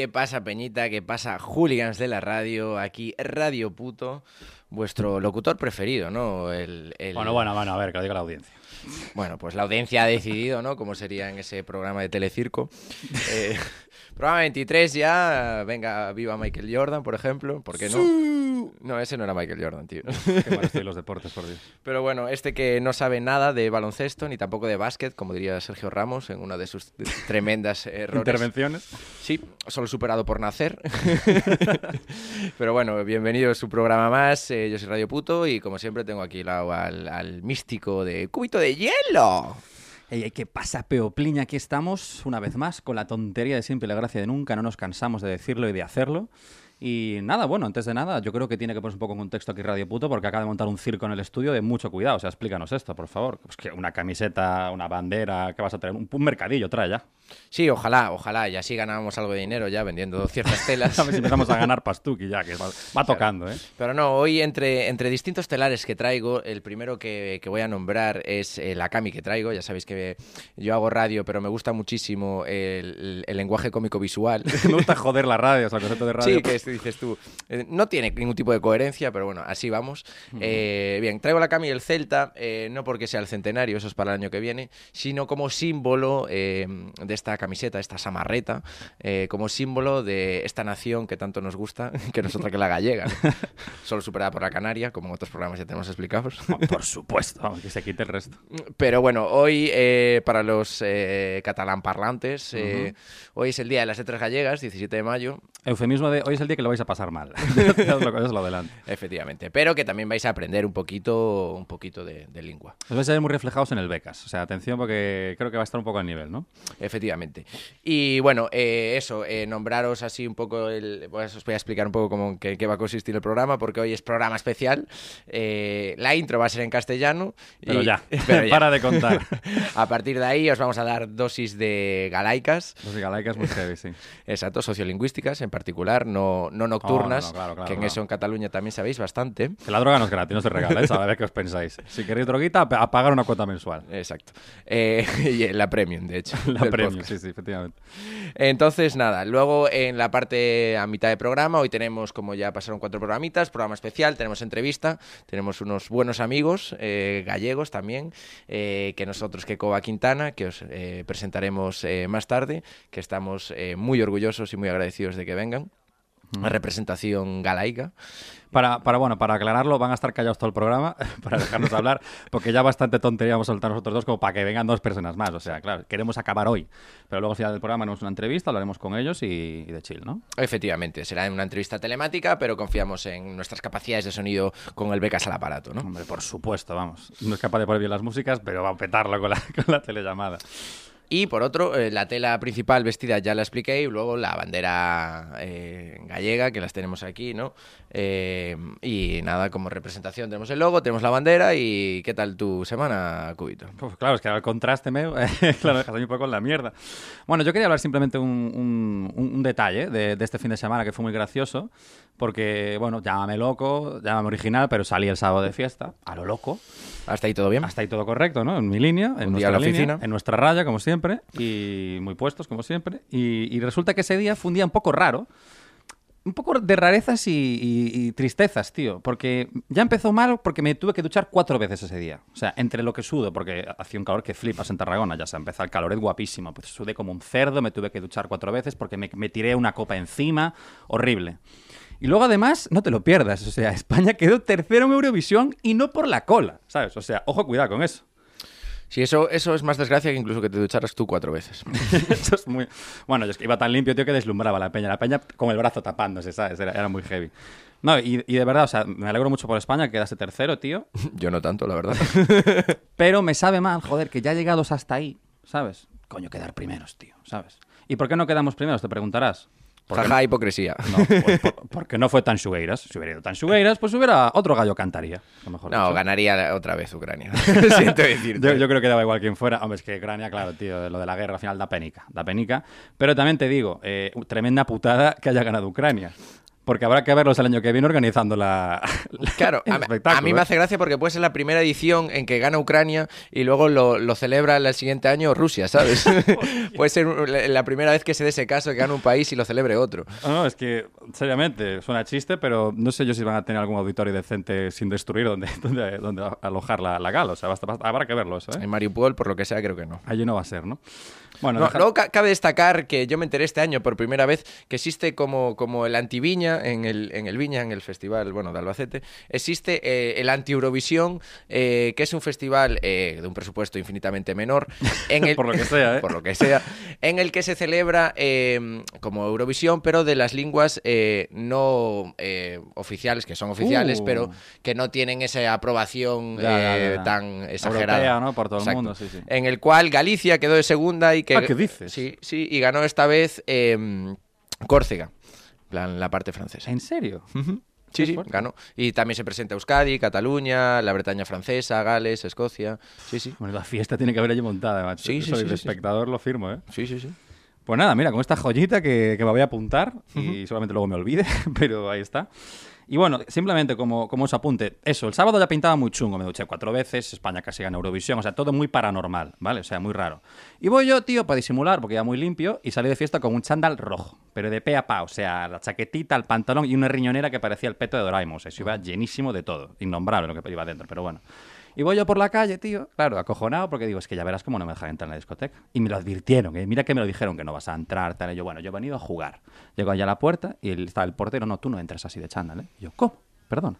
¿Qué pasa, Peñita? ¿Qué pasa, hooligans de la radio? Aquí, Radio Puto, vuestro locutor preferido, ¿no? El, el- Bueno, bueno, bueno, a ver, que lo diga la audiencia. Bueno, pues la audiencia ha decidido, ¿no? Cómo sería en ese programa de Telecirco. Eh, programa 23 ya, venga, viva Michael Jordan, por ejemplo, ¿por qué no? No, ese no era Michael Jordan, tío. Qué mal estoy los deportes, por Dios. Pero bueno, este que no sabe nada de baloncesto ni tampoco de básquet, como diría Sergio Ramos en una de sus tremendas errores. Intervenciones. Sí, solo superado por nacer. Pero bueno, bienvenido a su programa más. Eh, yo soy Radio Puto y como siempre tengo aquí al, lado al, al místico de Cúbito de Hielo. Ey, ey, ¿qué pasa, Peopliña? Aquí estamos, una vez más, con la tontería de siempre la gracia de nunca. No nos cansamos de decirlo y de hacerlo. Y nada, bueno, antes de nada, yo creo que tiene que ponerse un poco en contexto aquí Radio Puto, porque acaba de montar un circo en el estudio de mucho cuidado. O sea, explícanos esto, por favor. Pues que una camiseta, una bandera, ¿qué vas a traer? Un, un mercadillo trae ya. Sí, ojalá, ojalá. Y así ganábamos algo de dinero ya vendiendo ciertas telas. A ver si empezamos a ganar pastuki ya, que va, va tocando, ¿eh? Pero no, hoy entre, entre distintos telares que traigo, el primero que, que voy a nombrar es eh, la cami que traigo. Ya sabéis que yo hago radio, pero me gusta muchísimo el, el lenguaje cómico visual. Me gusta joder la radio, o sea, el concepto de radio. Sí, que esto dices tú. eh, no tiene ningún tipo de coherencia, pero bueno, así vamos. Eh, bien, traigo la cami del Celta, eh, no porque sea el centenario, eso es para el año que viene, sino como símbolo de esta camiseta, esta samarreta, como símbolo de esta nación que tanto nos gusta, que no es otra que la gallega. ¿no? Solo superada por la canaria, como en otros programas ya tenemos explicados. Por supuesto, vamos, que se quite el resto. Pero bueno, hoy para los catalán parlantes, hoy es el Día de las Letras Gallegas, 17 de mayo, Eufemismo de hoy es el día que lo vais a pasar mal. Os lo, ya os lo adelanto. efectivamente, pero que también vais a aprender un poquito, un poquito de, de lengua, Os vais a ver muy reflejados en el becas. O sea, atención porque creo que va a estar un poco al nivel, ¿no? efectivamente. Y bueno, eh, eso, eh, nombraros así un poco, el, pues os voy a explicar un poco cómo, qué, qué va a consistir el programa, porque hoy es programa especial. Eh, la intro va a ser en castellano. Pero y- ya, pero ya. para de contar. A partir de ahí os vamos a dar dosis de galaicas. Los galaicas muy heavy, sí. Exacto, sociolingüísticas en particular, no, no nocturnas, No, no, claro, claro, que en claro. eso en Cataluña también sabéis bastante. Que la droga no es gratis, no se regala, ¿eh? A ver qué os pensáis. Si queréis droguita, a pagar una cuota mensual. Exacto. Eh, y la premium, de hecho. La premium, podcast. sí, sí, efectivamente. Entonces, nada, luego en la parte a mitad de programa, hoy tenemos, como ya pasaron cuatro programitas, programa especial, tenemos entrevista, tenemos unos buenos amigos eh, gallegos también, eh, que nosotros, que Coba Quintana, que os eh, presentaremos eh, más tarde, que estamos eh, muy orgullosos y muy agradecidos de que vengan. La representación galaica. Para, para, bueno, para aclararlo, van a estar callados todo el programa para dejarnos hablar, porque ya bastante tontería vamos a soltar nosotros dos como para que vengan dos personas más. O sea, claro, queremos acabar hoy, pero luego al final del programa haremos una entrevista, hablaremos con ellos y, y de chill, ¿no? Efectivamente, será una entrevista telemática, pero confiamos en nuestras capacidades de sonido con el becas al aparato, ¿no? Hombre, por supuesto, vamos. No es capaz de poner bien las músicas, pero va a petarlo con la, con la telellamada. Y por otro, eh, la tela principal vestida ya la expliqué y luego la bandera eh, gallega, que las tenemos aquí, ¿no? Eh, y nada, como representación tenemos el logo, tenemos la bandera y ¿qué tal tu semana, Cubito? Pues claro, es que el contraste me claro, dejas un poco en la mierda. Bueno, yo quería hablar simplemente un- un detalle de, de este fin de semana que fue muy gracioso, porque, bueno, llámame loco, llámame original, pero salí el sábado de fiesta, a lo loco. ¿Hasta ahí todo bien? Hasta ahí todo correcto, ¿no? En mi línea, en Un día nuestra a la línea, oficina. en nuestra raya, como siempre, y muy puestos, como siempre. Y, y resulta que ese día fue un día un poco raro, un poco de rarezas y, y- y tristezas, tío. Porque ya empezó mal porque me tuve que duchar cuatro veces ese día. O sea, entre lo que sudo, porque hacía un calor que flipas en Tarragona, ya se empezó el calor, es guapísimo. Pues sudé como un cerdo, me tuve que duchar cuatro veces porque me, me tiré una copa encima, horrible. Y luego además, no te lo pierdas, o sea, España quedó tercero en Eurovisión y no por la cola, ¿sabes? O sea, ojo, cuidado con eso. Sí, eso, eso es más desgracia que incluso que te ducharas tú cuatro veces. Eso es muy... Bueno, yo es que iba tan limpio, tío, que deslumbraba la peña. La peña con el brazo tapándose, ¿sabes? Era, era muy heavy. No, y, y de verdad, o sea, me alegro mucho por España, que quedase tercero, tío. Yo no tanto, la verdad. Pero me sabe mal, joder, que ya llegados hasta ahí, ¿sabes? Coño, quedar primeros, tío, ¿sabes? ¿Y por qué no quedamos primeros? Te preguntarás. Porque Jaja, hipocresía. no, pues por- porque no fue tan Xugueiras. Si hubiera ido tan Xugueiras, pues hubiera otro gallo cantaría. a mejor No, dicho. ganaría otra vez Ucrania. Siento decirte. Yo, yo creo que daba igual quien fuera. Hombre, es que Ucrania, claro, tío, lo de la guerra al final da penica. Da penica. Pero también te digo, eh, tremenda putada que haya ganado Ucrania. Porque habrá que verlos el año que viene organizando la. la- Claro, el a, a espectáculo, mí me ¿eh? hace gracia porque puede ser la primera edición en que gana Ucrania y luego lo, lo celebra el siguiente año Rusia, ¿sabes? puede ser la primera vez que se dé ese caso que gana un país y lo celebre otro. No, no, es que, seriamente, suena chiste, pero no sé yo si van a tener algún auditorio decente sin destruir donde, donde, donde alojar la, la gala. O sea, basta- basta- habrá que verlo eso, ¿eh? En Mariupol, por lo que sea, creo que no. Allí no va a ser, ¿no? Bueno, No, deja- Luego ca- cabe destacar que yo me enteré este año por primera vez que existe como, como el anti-Viña en el, en el Viña, en el festival bueno, de Albacete, existe eh, el anti-Eurovisión, eh, que es un festival eh, de un presupuesto infinitamente menor. En el, Por lo que sea, ¿eh? por lo que sea, en el que se celebra eh, como Eurovisión, pero de las lenguas eh, no oficiales, que son oficiales, Uh. pero que no tienen esa aprobación Ya, ya, ya. tan exagerada. Europea, ¿no? Por todo el mundo, sí, sí. En el cual Galicia quedó de segunda y que... Ah, ¿qué dices? Sí, sí, y ganó esta vez eh, Córcega, plan, la parte francesa. ¿En serio? Sí, sí, fuerte. ganó. Y también se presenta Euskadi, Cataluña, la Bretaña francesa, Gales, Escocia. Sí, sí. Bueno, la fiesta tiene que haber allí montada, macho. Sí, sí, Soy sí, sí. espectador, lo firmo, ¿eh? Sí, sí, sí. Pues nada, mira, con esta joyita que, que me voy a apuntar y seguramente luego me olvide, pero ahí está. Y bueno, simplemente como, como os apunte, eso, el sábado ya pintaba muy chungo, me duché cuatro veces, España casi gana Eurovisión, o sea, todo muy paranormal, ¿vale? O sea, muy raro. Y voy yo, tío, para disimular, porque ya muy limpio, y salí de fiesta con un chándal rojo, pero de pe a pa, o sea, la chaquetita, el pantalón y una riñonera que parecía el peto de Doraemon, o sea, iba llenísimo de todo, innombrable lo que iba dentro, pero bueno. Y voy yo por la calle, tío, claro, acojonado, porque digo, es que ya verás cómo no me dejan entrar en la discoteca. Y me lo advirtieron, ¿eh? mira que me lo dijeron que no vas a entrar, tal. Yo, bueno, yo he venido a jugar. Llego allá a la puerta y el- está el portero, no, tú no entras así de chándal, ¿eh? Y yo, ¿cómo? Perdona.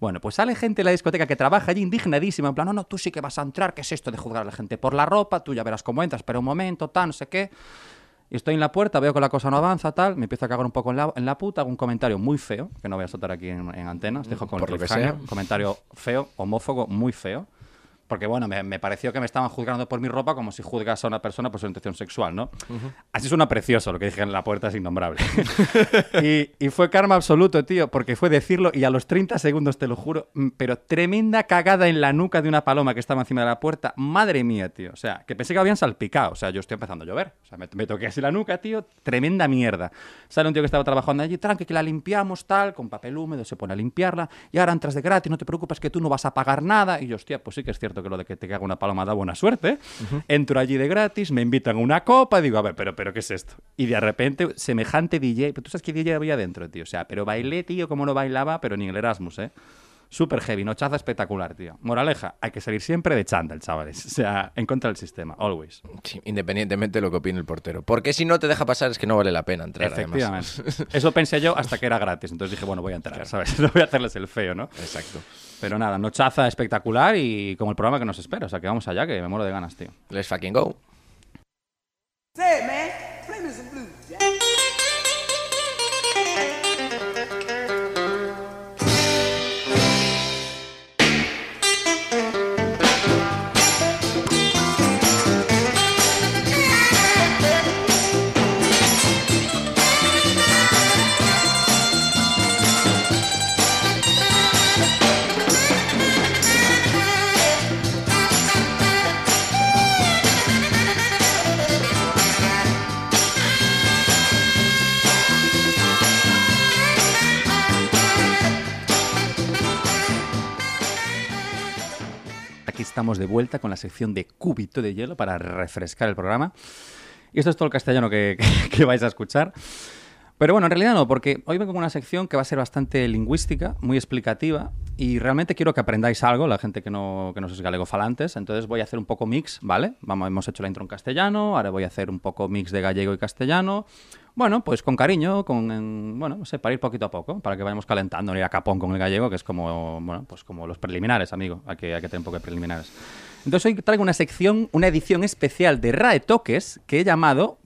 Bueno, pues sale gente de la discoteca que trabaja allí indignadísima, en plan, no, no, tú sí que vas a entrar, ¿qué es esto de juzgar a la gente por la ropa? Tú ya verás cómo entras, pero un momento, tal, no sé qué. Y estoy en la puerta, veo que la cosa no avanza, tal, me empiezo a cagar un poco en la, en la puta, hago un comentario muy feo, que no voy a soltar aquí en, en antena, os dejo con Por el lo que sea. comentario feo, homófobo, muy feo. Porque, bueno, me, me pareció que me estaban juzgando por mi ropa como si juzgas a una persona por su intención sexual, ¿no? Así suena precioso, lo que dije en la puerta es innombrable. y, y fue karma absoluto, tío, porque fue decirlo y a los 30 segundos, te lo juro, mm, pero tremenda cagada en la nuca de una paloma que estaba encima de la puerta. Madre mía, tío. O sea, que pensé que habían salpicado. O sea, yo estoy empezando a llover. O sea, me, me toqué así la nuca, tío. Tremenda mierda. Sale un tío que estaba trabajando allí, tranqui, que la limpiamos, tal, con papel húmedo, se pone a limpiarla. Y ahora entras de gratis, no te preocupes que tú no vas a pagar nada. Y yo, hostia, pues sí que es cierto que lo de que te caga una paloma da buena suerte. Entro allí de gratis, me invitan a una copa, digo, a ver, pero, pero, ¿qué es esto? Y de repente, semejante DJ, pero tú sabes qué DJ había dentro, tío. O sea, pero bailé, tío, como no bailaba, pero ni en el Erasmus, ¿eh? Súper heavy, nochaza espectacular, tío. Moraleja, hay que salir siempre de chándal, chavales. O sea, en contra del sistema, always. Sí, independientemente de lo que opine el portero. Porque si no te deja pasar es que no vale la pena entrar, Efectivamente. además. Eso pensé yo hasta que era gratis. Entonces dije, bueno, voy a entrar, ¿sabes? No voy a hacerles el feo, ¿no? Exacto. Pero nada, nochaza espectacular y como el programa que nos espera. O sea, que vamos allá, que me muero de ganas, tío. Let's fucking go. Estamos de vuelta con la sección de cúbito de hielo para refrescar el programa. Y esto es todo el castellano que, que- que vais a escuchar. Pero bueno, en realidad no, porque hoy vengo con una sección que va a ser bastante lingüística, muy explicativa, y realmente quiero que aprendáis algo, la gente que no, que no sois galegofalantes. Entonces voy a hacer un poco mix, ¿vale? Vamos, hemos hecho la intro en castellano, ahora voy a hacer un poco mix de gallego y castellano. Bueno, pues con cariño, con, en- bueno, no sé, para ir poquito a poco, para que vayamos calentando, no ir a capón con el gallego, que es como, bueno, pues como los preliminares, amigo. Hay que, hay que tener un poco de preliminares. Entonces hoy traigo una sección, una edición especial de RAE Toques que he llamado,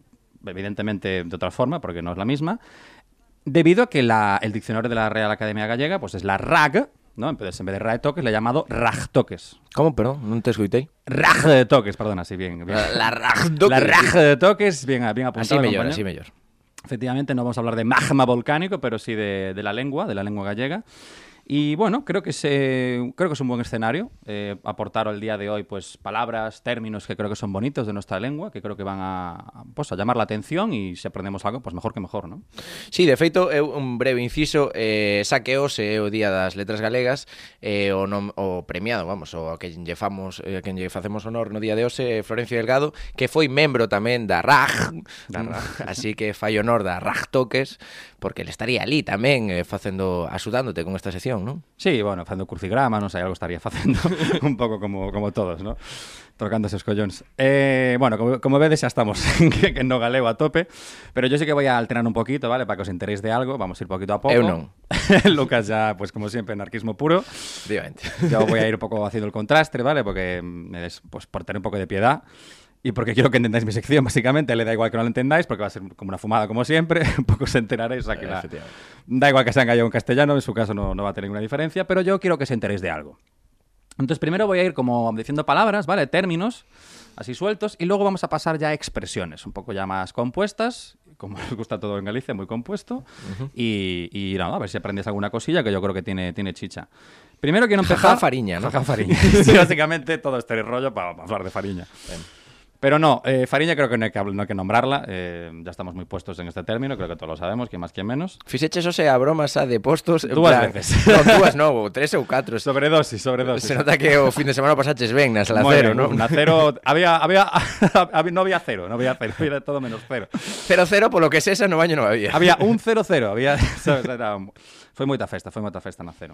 evidentemente de otra forma, porque no es la misma, debido a que la- el diccionario de la Real Academia Gallega pues es la RAG, ¿no? Entonces, en vez de raetoques, le he llamado rajtoques. Como, perdón? Non te escoitei. Raj de toques, perdona, sí, bien. bien. La, la rajdoque. La raj de toques, bien, bien Así apuntado. mellor, compañero. así mellor. Efectivamente, no vamos a hablar de magma volcánico, pero sí de, de la lengua, de la lengua gallega. Y bueno, creo que, se, creo que es un buen escenario eh, aportar al día de hoy pues, palabras, términos que creo que son bonitos de nuestra lengua, que creo que van a, pues, a llamar la atención y se aprendemos algo, pues mejor que mejor, ¿no? Sí, de feito, eu un breve inciso, eh, saqueos é eh, o Día das Letras Galegas, eh, o, nom, o premiado, vamos, o que lle, famos, eh, que lle facemos honor no día de hoxe, Florencio Delgado, que foi membro tamén da RAG, da RAG. así que fai honor da RAG Toques, porque ele estaría ali tamén eh, facendo, axudándote con esta sección non? Sí, bueno, facendo crucigramas, non sei, algo estaría facendo un pouco como, como todos, ¿no? Trocándose os collóns. Eh, bueno, como, como vedes, xa estamos en no galego a tope, pero yo sí que voy a alternar un poquito, ¿vale? Para que os enteréis de algo, vamos a ir poquito a poco. Eu non. Lucas ya, pues como siempre, anarquismo puro. Efectivamente. Yo voy a ir un poco haciendo el contraste, ¿vale? Porque, es, pues, por tener un poco de piedad. Y porque quiero que entendáis mi sección, básicamente. Le da igual que no la entendáis, porque va a ser como una fumada, como siempre. un poco os enteraréis. O sea, que la- da igual que sea en gallego o en castellano, en su caso no, no va a tener ninguna diferencia. Pero yo quiero que os enteréis de algo. Entonces, primero voy a ir como diciendo palabras, ¿vale? Términos, así sueltos. Y luego vamos a pasar ya a expresiones, un poco ya más compuestas. Como nos gusta todo en Galicia, muy compuesto. y, y nada, a ver si aprendes alguna cosilla que yo creo que tiene, tiene chicha. Primero quiero empezar... Jaja fariña, ¿no? Jaja fariña. sí, básicamente todo este rollo para, hablar de fariña. Pero no, eh, Fariña creo que no hay que, no hay que nombrarla. eh, ya estamos muy puestos en este término, creo que todos lo sabemos, quién más, quién menos. Fixeches ose a broma xa de postos en Dúas plan- veces. No, dúas no, ou tres ou catro Sobredosis, sobredosis. Se nota que o fin de semana pasaches ben nas la Muy cero, bien, ¿no? una cero, había, había, había- no había cero, no había cero, había todo menos cero. Cero cero, polo que sesa no baño non había. Había un cero cero, había, sabes, era, foi moita festa, foi moita festa na cero.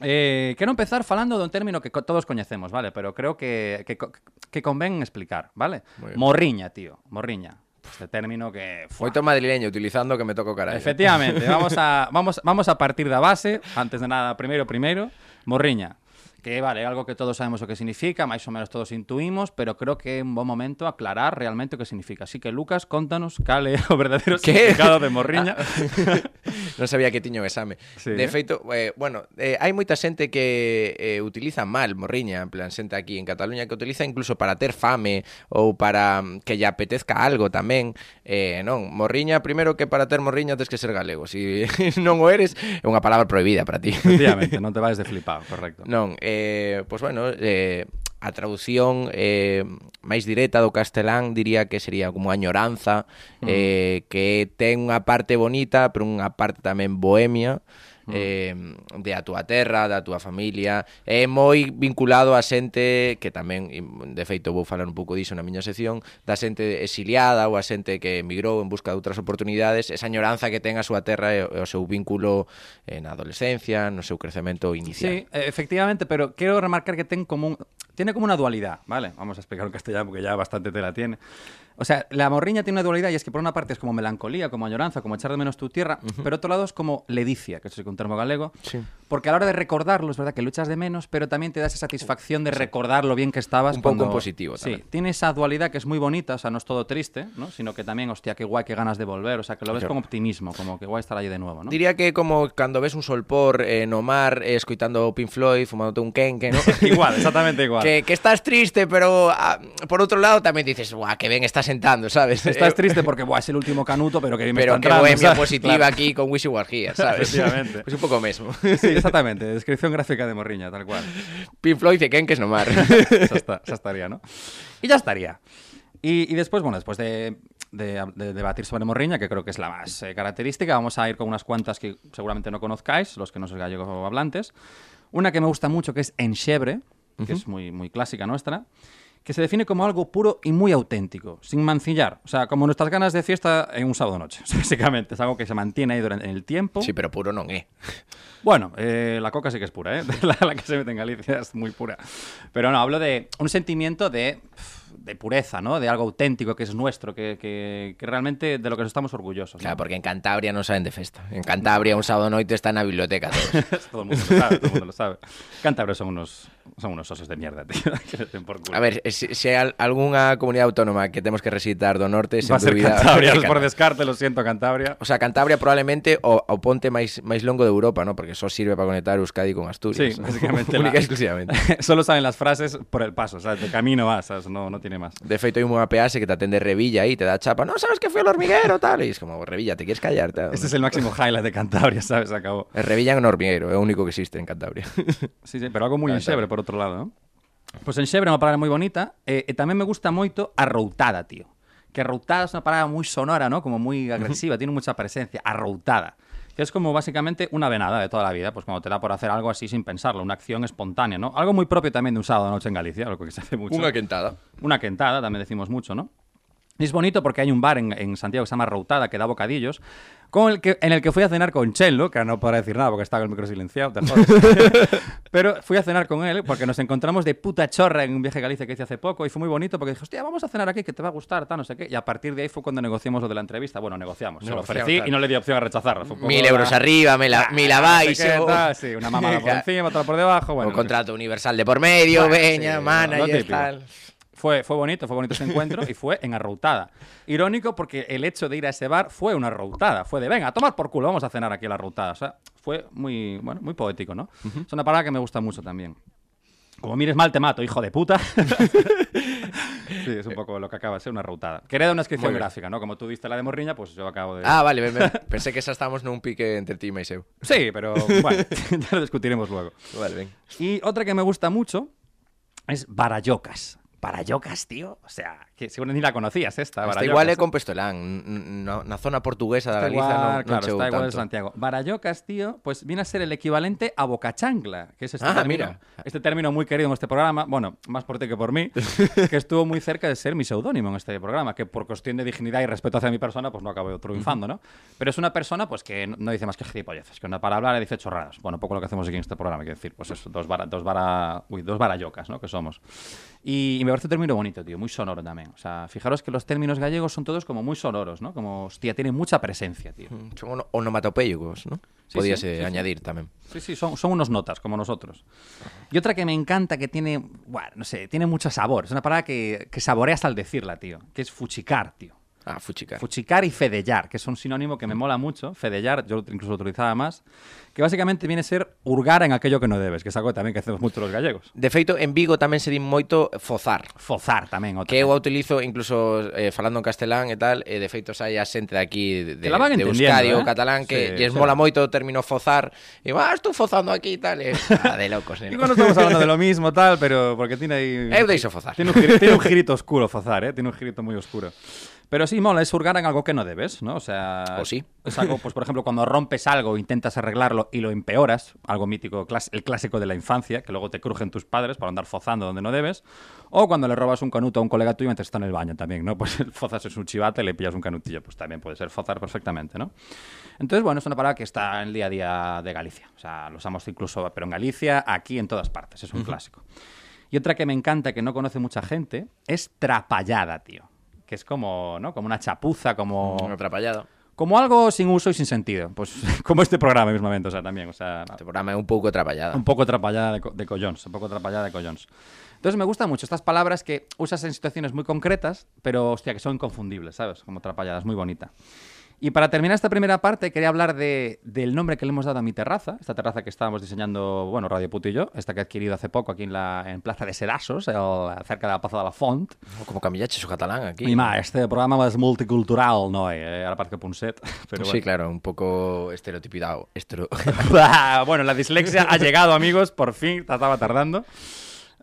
Eh, quero empezar falando dun término que co- todos coñecemos, vale? Pero creo que, que, que convén explicar, vale? Morriña, tío, morriña. Este término que... Moito madrileño utilizando que me toco carallo. Efectivamente, vamos a, vamos, vamos a partir da base, antes de nada, primeiro, primeiro, morriña. que vale, é algo que todos sabemos o que significa, máis ou menos todos intuímos, pero creo que é un bon momento aclarar realmente o que significa. Así que, Lucas, contanos cal é o verdadeiro ¿Qué? significado de morriña. Ah, non sabía que tiño exame. Sí. De feito, eh, bueno, eh, hai moita xente que eh, utiliza mal morriña, en plan, xente aquí en Cataluña que utiliza incluso para ter fame ou para mm, que lle apetezca algo tamén. Eh, non, morriña, primeiro que para ter morriña tes que ser galego. Si non o eres, é unha palabra prohibida para ti. Efectivamente, non te vais de flipado, correcto. Non, eh, eh, pois bueno, eh, a traducción eh, máis directa do castelán diría que sería como añoranza, mm. eh, que ten unha parte bonita, pero unha parte tamén bohemia, eh, de a túa terra, da túa familia. É moi vinculado a xente que tamén, de feito vou falar un pouco diso na miña sección, da xente exiliada ou a xente que emigrou en busca de outras oportunidades, esa añoranza que ten a súa terra e o seu vínculo eh, na adolescencia, no seu crecemento inicial. Sí, efectivamente, pero quero remarcar que ten como un... tiene como una dualidad, ¿vale? Vamos a explicar en castellano porque ya bastante te la tiene. O sea, la morriña tiene una dualidad y es que por una parte es como melancolía, como añoranza, como echar de menos tu tierra, pero otro lado es como ledicia, que es un termo galego, Sí. Porque a la hora de recordarlo es verdad que luchas de menos, pero también te da esa satisfacción de recordar lo bien que estabas. Un cuando- en positivo Sí, tamén. tiene esa dualidad que es muy bonita, o sea, no es todo triste, ¿no? Sino que también, hostia, qué guay, qué ganas de volver, o sea, que lo ves Claro. con optimismo, como que guay estar allí de nuevo, ¿no? Diría que como cando ves un solpor eh, no mar eh, escoitando Pink Floyd, fumándote un kenque, ¿no? igual, exactamente igual. que, que estás triste, pero ah, por outro lado tamén dices, guau, que ben está sentando, sabes? Estás Eh, triste porque buah, es el último canuto, pero que bien me Pero está que entrando, bohemia ¿sabes? positiva Claro. aquí con Wishy Wargia, ¿sabes? Efectivamente. Pues un pouco mesmo. Sí, exactamente. Descripción gráfica de Morriña, tal cual. Pink Floyd e kenques no mar. Ya, está, ya estaría, ¿no? Y ya estaría. Y, y después, bueno, después de, de- de debatir sobre Morriña, que creo que es la más eh, característica, vamos a ir con unas cuantas que seguramente no conozcáis, los que no sois gallegos hablantes. Una que me gusta mucho, que es enxebre, que es muy, muy clásica nuestra, que se define como algo puro y muy auténtico, sin mancillar. O sea, como nuestras ganas de fiesta en un sábado noche, básicamente. Es algo que se mantiene ahí durante el tiempo. Sí, pero puro non é. Bueno, eh, la coca sí que es pura, ¿eh? La, la que se mete en Galicia es muy pura. Pero no, hablo de un sentimiento de, de pureza, ¿no? De algo auténtico que es nuestro, que, que, que realmente de lo que estamos orgullosos. ¿no? Claro, porque en Cantabria non saben de festa. En Cantabria un sábado noite está na biblioteca todos. todo el mundo lo sabe, todo el mundo lo sabe. Cántabros son unos, son unos osos de mierda, tío. por. A ver, se, se hai al- algunha comunidade autónoma que temos que recitar do norte, Va a ser Cantabria, por Cantabria. descarte, lo siento, Cantabria. O sea, Cantabria probablemente o, o ponte máis máis longo de Europa, ¿no? Porque só sirve para conectar Euskadi con Asturias. Sí, básicamente Única la- exclusivamente. Solo saben las frases por el paso, o sea, de camino vas, ¿sabes? No, no tiene más. De feito, hai un APS que te atende Revilla aí, te dá chapa, no sabes que foi al hormiguero, tal, e es como, Revilla, te quieres callar, tal. Este es el máximo highlight de Cantabria, sabes, acabou. Revilla en un hormiguero, é o único que existe en Cantabria. sí, sí, pero algo moi enxebre, por outro lado, ¿no? Pois pues enxebre é unha palabra moi bonita, e, e tamén me gusta moito arroutada, tío. Que arroutada é unha palabra moi sonora, ¿no? Como moi agresiva, tiene moita presencia, arroutada. Que es como básicamente una venada de toda la vida, pues cuando te da por hacer algo así sin pensarlo, una acción espontánea, ¿no? Algo muy propio también de un sábado de noche en Galicia, algo que se hace mucho. Unha quentada. Una quentada, también decimos mucho, ¿no? Es bonito porque hay un bar en, en Santiago que se llama Routada, que da bocadillos, con el que, en el que fui a cenar con Chelo, que no podrá decir nada porque está con el micro silenciado, te jodes. Pero fui a cenar con él porque nos encontramos de puta chorra en un viaje a Galicia que hice hace poco y fue muy bonito porque dije, hostia, vamos a cenar aquí que te va a gustar, tal, no sé qué. Y a partir de ahí fue cuando negociamos lo de la entrevista. Bueno, negociamos. Se lo ofrecí claro. y no le di opción a rechazarlo. Fue un poco Mil la- euros arriba, me la, Ah, me la no vais. sé qué, tal, Sí, una mamada por encima, otra por debajo. Bueno, un contrato universal de por medio, Bueno, veña, sí, manager, tal. Fue, fue bonito, fue bonito ese encuentro y fue en Arroutada. Irónico porque el hecho de ir a ese bar fue una Arroutada. Fue de, venga, a tomar por culo, vamos a cenar aquí a la Arroutada. O sea, fue muy, bueno, muy poético, ¿no? Es una palabra que me gusta mucho también. Como mires mal, te mato, hijo de puta. sí, es un poco lo que acaba de ser una Arroutada. Que era una descripción gráfica, ¿no? Como tú diste la de Morriña, pues yo acabo de... Ah, vale, pensé que esa estábamos nun pique entre ti e eu. Sí, pero bueno, ya lo discutiremos luego. Vale. Y otra que me gusta mucho es Barayocas. Barayocas, tío. O sea, que seguro ni la conocías esta. Está igual ¿eh? con Pestolán, n- n- na zona portuguesa da Está Galiza igual, claro, está igual tanto. Santiago. Barayocas, tío, pues viene a ser el equivalente a Bocachancla, que es este, Ah, término, mira. este término muy querido en este programa, bueno, más por ti que por mí, que estuvo muy cerca de ser mi seudónimo en este programa, que por cuestión de dignidad y respeto hacia mi persona, pues no acabó triunfando, ¿no? Pero es una persona, pues que no- no dice más que gilipolleces, que una para hablar le dice chorradas. Bueno, poco lo que hacemos aquí en este programa, quiero decir, pues eso, dos, vara, dos, vara, uy, dos barayocas, ¿no? Que somos. Y, y me parece un término bonito, tío, muy sonoro también. O sea, fijaros que los términos gallegos son todos como muy sonoros, ¿no? Como, hostia, tienen mucha presencia, tío. Mm, Son ono- onomatopéicos, ¿no? Sí, Podíase sí, sí. añadir tamén. Sí, sí, son, son unos notas, como nosotros. Y otra que me encanta, que tiene, bueno, no sé, tiene mucho sabor. Es una palabra que, que saboreas al decirla, tío. Que es fuchicar, tío. Ah, fuchica. Fuchicar y fedellar, que es un sinónimo que me mola mucho. Fedellar, yo incluso lo utilizaba más. Que básicamente viene a ser hurgar en aquello que no debes, que es algo también que hacemos mucho los gallegos. De feito, en Vigo tamén se di moito fozar. Fozar tamén, outra. Que eu a utilizo incluso eh, falando en castelán e tal, e de feito sai a xente de aquí de, Que la van de Euskadi ou eh? catalán que Sí, lles sí. mola moito o término fozar. E ah, estou fozando aquí e tal. E, ah, de locos, neno. Igual no estamos hablando de lo mismo, tal, pero porque tiene ahí... Eu deixo fozar. Tiene un, tiene un girito oscuro Fozar, ¿eh? Tiene un girito muy oscuro. Pero sí, mola, es hurgar en algo que no debes, ¿no? O sea... O sí. Es algo, pues por ejemplo, cuando rompes algo, intentas arreglarlo y lo empeoras, algo mítico, el clásico de la infancia, que luego te crujen tus padres para andar fozando donde no debes. O cuando le robas un canuto a un colega tuyo mientras está en el baño también, ¿no? Pues fozas es un chivate y le pillas un canutillo, pues también puede ser fozar perfectamente, ¿no? Entonces, bueno, es una palabra que está en el día a día de Galicia. O sea, lo usamos incluso, pero en Galicia, aquí, en todas partes, es un clásico. Y otra que me encanta, que no conoce mucha gente, es trapallada, tío. Que es como, ¿no? Como una chapuza, como... Un atrapallado. Como algo sin uso y sin sentido. Pues como este programa mismamente, o sea, también. O sea, Este programa é un pouco atrapallado. un poco atrapallada de, co- de collons, un poco atrapallada de collons. Entonces me gustan mucho estas palabras que usas en situaciones muy concretas, pero hostia, que son inconfundibles, ¿sabes? Como atrapalladas, muy bonita. Y para terminar esta primera parte, quería hablar de, del nombre que le hemos dado a mi terraza, esta terraza que estábamos diseñando, bueno, Radio Puto y yo, esta que he adquirido hace poco aquí en, la, en Plaza de Serasos, el- cerca de la Plaza de la Font. Como camillaches o catalán aquí. I ma, este programa és multicultural, no? Eh? Ara parece que Ponset, però Sí, claro, un poco estereotipado. Estero... Bueno, la dislexia ha llegado, amigos, por fin, estaba tardando.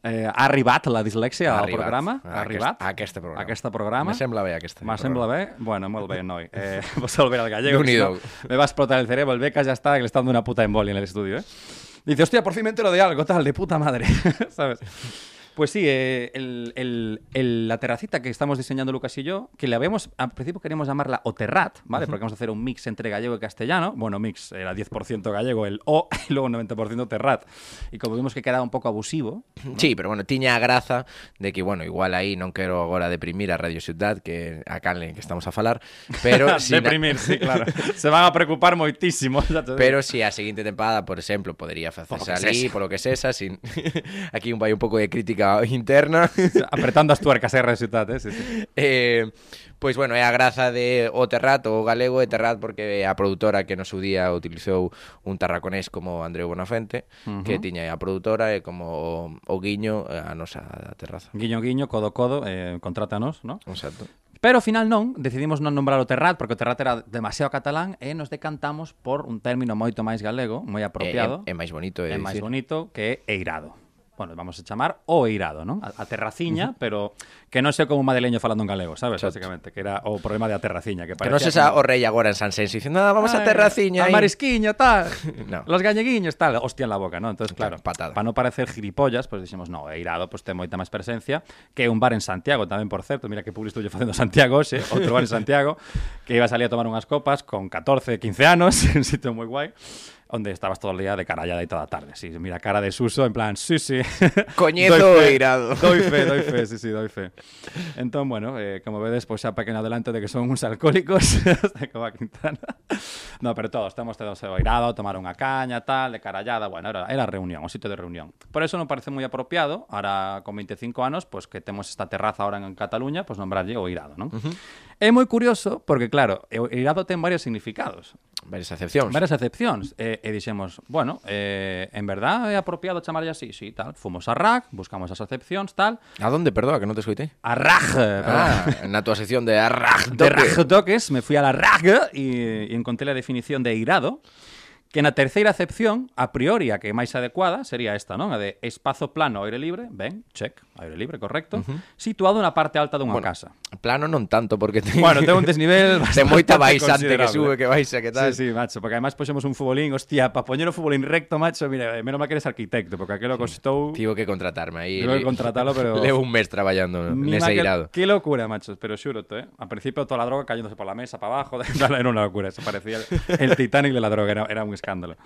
Eh, ha arribat la dislexia al Arribat. programa. A Ha arribat. aquest- a aquest programa. A aquest programa. Me sembla bé, aquest Me programa. sembla bé. Bueno, molt bé, noi. Eh, vos volver al gallego. no, me va a explotar el cerebro. El becas ya está, que le está dando una puta embolia en el estudio, ¿eh? Dice, hostia, por fin me entero de algo, tal, de puta madre. ¿Sabes? Pues sí, eh, el- el- el- la terracita que estamos diseñando Lucas y yo, que le habíamos, al principio queríamos llamarla Oterrat, ¿vale? Porque vamos a hacer un mix entre gallego y castellano. Bueno, mix, era 10% gallego el O y luego 90% terrat. Y como vimos que quedaba un pouco abusivo, Sí, pero bueno, tiña a graza de que, bueno, igual aí non quero agora deprimir a Radio Ciudad, que a canle que estamos a falar, pero si deprimir, sí, claro. Se van a preocupar moitísimo. Pero si a seguinte tempada, por exemplo, podería ali, sexa. polo que sesa, sin aquí un vai un pouco de crítica interna. Apretando as tuercas eh, resultado, eh? Sí, sí. Eh, pois bueno, é a graza de o Terrat, o galego e Terrat porque a produtora que no seu día utilizou un tarraconés como Andreu Bonafente, uh -huh. que tiña a produtora e como o, o guiño a nosa terraza. Guiño guiño, codo codo, eh, contrátanos, ¿no? Exacto. Pero ao final non, decidimos non nombrar o Terrat porque o Terrat era demasiado catalán e nos decantamos por un término moito máis galego, moi apropiado. É, é, é máis bonito, é, e máis bonito que é eirado. Bueno, vamos a chamar o eirado, ¿no? A, a terraciña, pero que non sei como un madrileño falando en galego, sabes? Exacto. Básicamente, que era o problema de a terraciña, que Que non se xa o rei agora en San Sensi dicindo, ah, vamos a Ay, terraciña Al aí. marisquiño, tal. No. Los gañeguiños, tal. Hostia en la boca, ¿no? Entonces, Claro, claro, patada. para no parecer gilipollas, pues dixemos, no, Eirado, pues ten moita máis presencia, que un bar en Santiago tamén, por certo, mira que publico estou facendo Santiago, xe, outro bar en Santiago, que iba a salir a tomar unhas copas con 14, 15 anos, un sitio moi guai, onde estabas todo el día de carallada e toda a tarde. Sí, mira, cara de suso, en plan, sí, sí. Coñezo Eirado. Doy fe, doy fe, sí, sí, doy fe. Entón, bueno, eh, como vedes, pues, xa pequeno adelanto de que son uns alcohólicos, de como a Quintana. No, pero todos, temos todos oirado, tomar unha caña, tal, de carallada, bueno, era, era reunión, un sitio de reunión. Por eso non parece moi apropiado, ahora con 25 anos, pues que temos esta terraza ahora en Cataluña, pues nombrarlle o Irado, non? Uh -huh. É moi curioso porque, claro, o irado ten varios significados. Varias acepcións. Varias acepcións. E, eh, e dixemos, bueno, eh, en verdad é apropiado chamarlle así, sí, tal. Fomos a RAC, buscamos as acepcións, tal. A donde, perdoa, que non te escoitei? A RAG. Ah, na túa sección de a De RAC Toques, me fui a la RAG e, e encontrei a definición de irado que na terceira acepción, a priori a que é máis adecuada sería esta, non? A de espazo plano aire libre, ben, check, aire libre, correcto, uh -huh. situado na parte alta dunha bueno, casa. Plano non tanto, porque ten, Bueno, ten un desnivel ten moita bastante baixante que sube, que baixa, que tal. Sí, sí, macho, porque además puxemos un futbolín, hostia, para poñer o futbolín recto, macho, mira, eh, menos mal que eres arquitecto, porque aquelo costou... Tivo que contratarme aí. Tivo que contratalo, pero- Levo un mes traballando nese que- irado. Qué locura, macho, pero xúrote, eh. Al principio toda la droga cayéndose por la mesa, para abajo, era una locura, eso parecía el, el Titanic de la droga, era, era un escándalo.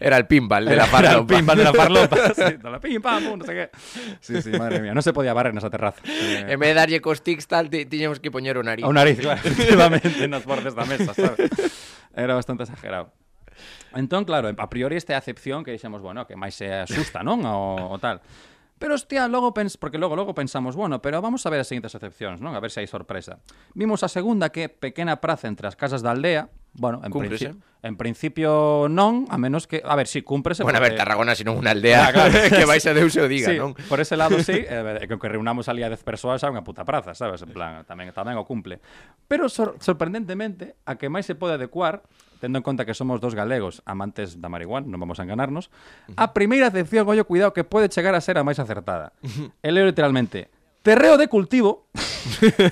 Era el pinball de la Era farlopa. el pinball de la farlopa, sí, de la pim, pam, pum, no sé qué. Sí, sí, madre mía, no se podía barrer en esa terraza. Eh, En vez de darlle cos tics tal ti, tiñamos que poñer o nariz. O nariz, claro, efectivamente, nas bordes da mesa, sabes? Era bastante exagerado. Entón, claro, a priori esta é a acepción que dixemos, bueno, que máis se asusta, non? O, o tal. Pero hostia, logo pens porque logo logo pensamos, bueno, pero vamos a ver as seguintes acepcións, non? A ver se hai sorpresa. Vimos a segunda que pequena praza entre as casas da aldea, Bueno, en, cúmprese. En principio non, a menos que... A ver, si sí, cúmprese... Bueno, porque... a ver, Tarragona se non unha aldea ah, claro. que vais a Deus e o diga, sí, non? por ese lado sí, eh, que, que reunamos ali a 10 persoas a unha puta praza, sabes? En plan, tamén, tamén o cumple. Pero sor sorprendentemente, a que máis se pode adecuar tendo en conta que somos dos galegos amantes da marihuana, non vamos a enganarnos, uh -huh. a primeira acepción, ollo, cuidado, que pode chegar a ser a máis acertada. Ele literalmente, Terreo de cultivo,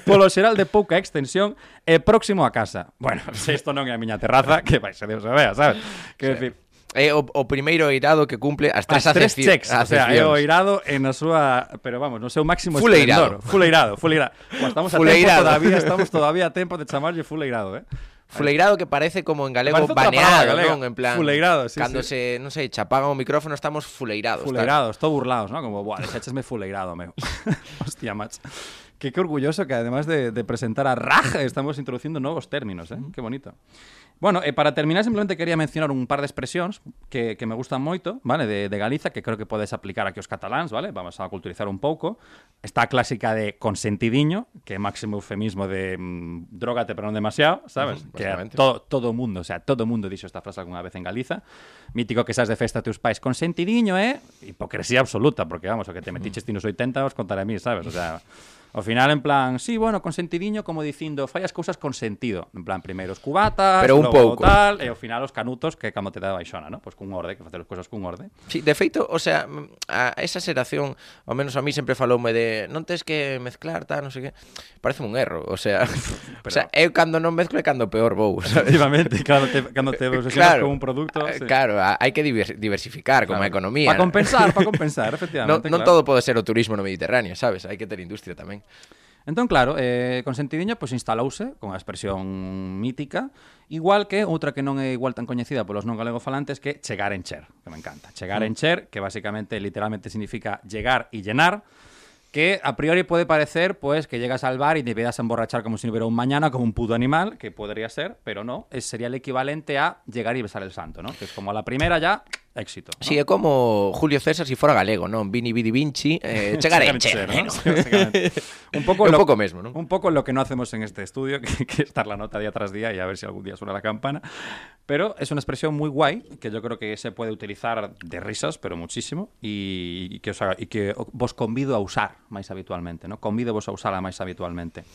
polo xeral de pouca extensión, e próximo a casa. Bueno, se isto non é a miña terraza, que vai ser Deus a vea, sabes? Que, sí. decir, é o, o primeiro oirado que cumple as tres, as tres checks, o sea, é o oirado en a súa, pero vamos, no seu máximo fuleirado. esplendor. Fuleirado, fuleirado. Bueno, estamos a fuleirado. tempo todavía, estamos todavía a tempo de chamarlle fuleirado, eh? Fuleirado que parece como en galego Parece baneado, galega. En plan, Fuleirado, sí, cando sí. se, non sei, chapagan o micrófono, estamos fuleirados. Fuleirados, todo burlados, ¿no? Como, buah, deixachesme fuleirado, meu. Hostia, macho. qué, qué, orgulloso que además de, de, presentar a Raj, estamos introduciendo nuevos términos, ¿eh? Qué bonito. Bueno, eh, para terminar simplemente quería mencionar un par de expresións que, que me gustan moito, vale, de, de Galiza, que creo que podes aplicar aquí os cataláns, vale? Vamos a culturizar un pouco. Está a clásica de consentidiño, que é máximo eufemismo de mmm, drogate pero non demasiado, sabes? Uh -huh, que a, todo, todo mundo, o sea, todo mundo dixo esta frase alguna vez en Galiza. Mítico que sás de festa teus pais consentidiño, eh? Hipocresía absoluta, porque vamos, o que te metiches ti nos 80 os contaré a mí, sabes? O sea, Ao final, en plan, sí, bueno, con sentidiño, como dicindo, fai as cousas con sentido. En plan, primeiro os cubatas, Pero un pouco. tal, e ao final os canutos, que cando te dá baixona, ¿no? Pois pues cun orde, que facer as cousas cun orde. Sí, de feito, o sea, a esa xeración, ao menos a mí sempre faloume de non tes que mezclar, tal, non sei que. Parece un erro, o sea, Pero... o sea, eu cando non mezclo é cando peor vou, ¿sabes? Efectivamente, cando te, cando te obsesionas claro, con un producto... Eh, sí. Claro, hai que diversificar claro. como a economía. Para compensar, para compensar, efectivamente. Non, non claro. todo pode ser o turismo no Mediterráneo, sabes? Hai que ter industria tamén. Entón, claro, eh, con sentidiño, pois instalouse con a expresión mítica, igual que outra que non é igual tan coñecida polos non galegofalantes que chegar en cher, que me encanta. Chegar en cher, que basicamente, literalmente significa llegar y llenar, que a priori puede parecer pues que llegas al bar y te empiezas a emborrachar como si no hubiera un mañana, como un puto animal, que podría ser, pero no, es, sería el equivalente a llegar y besar el santo, ¿no? Que es como a la primera ya, éxito. ¿no? Sí, é como Julio César se si fora galego, non? Vini Vidi Vinci, eh, chegarenche. ¿no? un pouco un lo, poco mesmo, non? Un pouco lo que no hacemos en este estudio, que, que estar la nota día tras día y a ver si algún día suena la campana. Pero es una expresión muy guay, que yo creo que se puede utilizar de risas, pero muchísimo, y, y que, os haga, y que vos convido a usar máis habitualmente, ¿no? Convido vos a usarla máis habitualmente.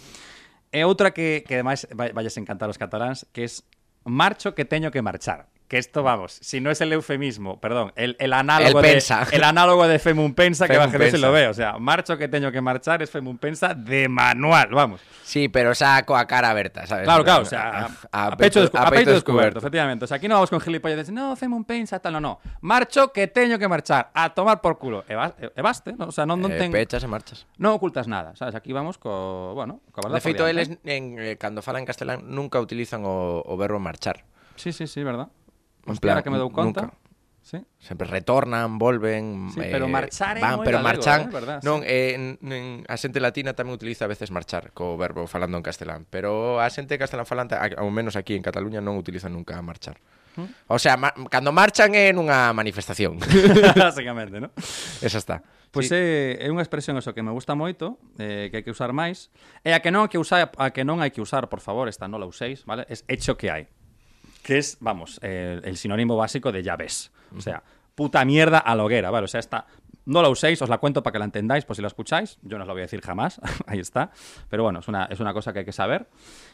E outra que, que ademais vai, valles encantar os cataláns, que es marcho que teño que marchar. Que esto, vamos, si no es el eufemismo, perdón, el, el análogo El de pensa. el análogo de Femum Pensa que Femum va a se pensa. lo ve, o sea, marcho que teño que marchar es Femum Pensa de manual, vamos. Sí, pero xa coa cara aberta, sabes? Claro, claro, o sea, a, a pecho, a pecho descubierto, efectivamente. O sea, aquí no vamos con gilipollas de no, Femum Pensa, tal, no, no. Marcho que teño que marchar, a tomar por culo. E, vas- e, e baste, ¿no? o sea, non, non eh, ten... pechas marchas. Non ocultas nada, sabes? Aquí vamos co, bueno, co verdad De feito, eles en, eh, cando falan castelán nunca utilizan o, o verbo marchar. Sí, sí, sí, verdad. En Hostia, plan, que me dou conta. Nunca. Sí. Sempre retornan, volven, sí, eh, pero marchar é van, pero galego, marchan, eh, verdad, non sí. eh, en, en, a xente latina tamén utiliza a veces marchar co verbo falando en castelán, pero a xente castelán falante, ao menos aquí en Cataluña non utilizan nunca marchar. ¿Hm? O sea, ma cando marchan é nunha manifestación. Básicamente, ¿no? Esa está. Pois pues sí. é, é unha expresión eso que me gusta moito, eh, que hai que usar máis, e a que non hai que usar, a que non hai que usar, por favor, esta non la uséis, vale? Es hecho que hai. Que es, vamos, eh, el sinónimo básico de ya ves. O sea, puta mierda a la hoguera, ¿vale? O sea, esta no la uséis, os la cuento para que la entendáis, por si la escucháis. Yo no os la voy a decir jamás, ahí está. Pero bueno, es una, es una cosa que hay que saber.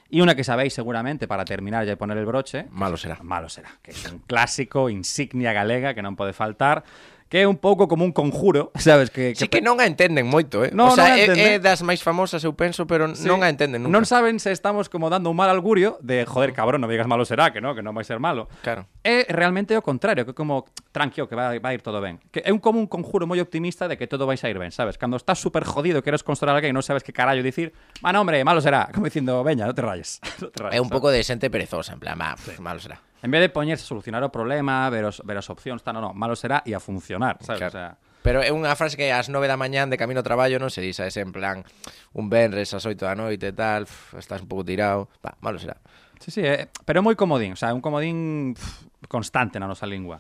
Y una que sabéis seguramente para terminar ya y poner el broche, Malo será. Malo será, que es un clásico, insignia galega que non pode faltar, que é un pouco como un conjuro, sabes? Que, que... Sí que non a entenden moito, eh? No, o sea, non é, é das máis famosas, eu penso, pero sí. non a entenden nunca. Non saben se estamos como dando un mal augurio de, joder, cabrón, non digas malo será, que no, que non vai ser malo. Claro. É realmente o contrario, que como tranquilo, que vai, vai ir todo ben. Que é un común conjuro moi optimista de que todo vai sair ben, sabes? Cando estás super jodido, queres consolar alguén e non sabes que carallo dicir, man, hombre, malo será, como dicindo, veña, non te rayes. no te rayes é un pouco de xente perezosa, en plan, ma, pff, malo será. En vez de poñerse a solucionar o problema, ver as, ver as opcións, tal, no, no, malo será e a funcionar, sabes? Claro. O sea, Pero é unha frase que ás 9 da mañán de camino ao traballo non se di, sabes, en plan un venres ás 8 da noite e tal, pff, estás un pouco tirado, pa, malo será. Sí, sí, eh, pero é moi comodín, o sea, un comodín pff, constante na nosa lingua.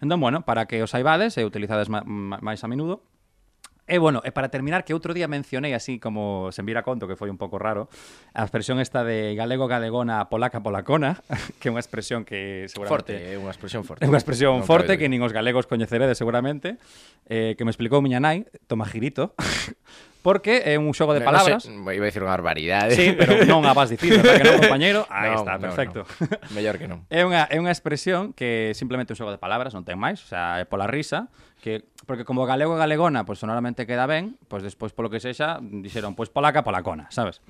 Entón, bueno, para que os saibades e utilizades máis a menudo, E, bueno, e para terminar, que outro día mencionei así como se vira conto, que foi un pouco raro, a expresión esta de galego-galegona polaca-polacona, que é unha expresión que seguramente... Forte, é unha expresión forte. É unha expresión non forte que nin os galegos coñeceredes seguramente, eh, que me explicou miña nai, Tomajirito, porque é un xogo de no, palabras. No sé, iba a dicir unha barbaridade. Sí, pero non a vas dicir, verdad que non, compañeiro? Aí no, está, no, perfecto. No. Mellor que non. É unha, é unha expresión que simplemente un xogo de palabras, non ten máis, o sea, é pola risa, que porque como galego e galegona, pois pues, sonoramente queda ben, pois pues, despois polo que sexa dixeron, pois pues, polaca, polacona, sabes?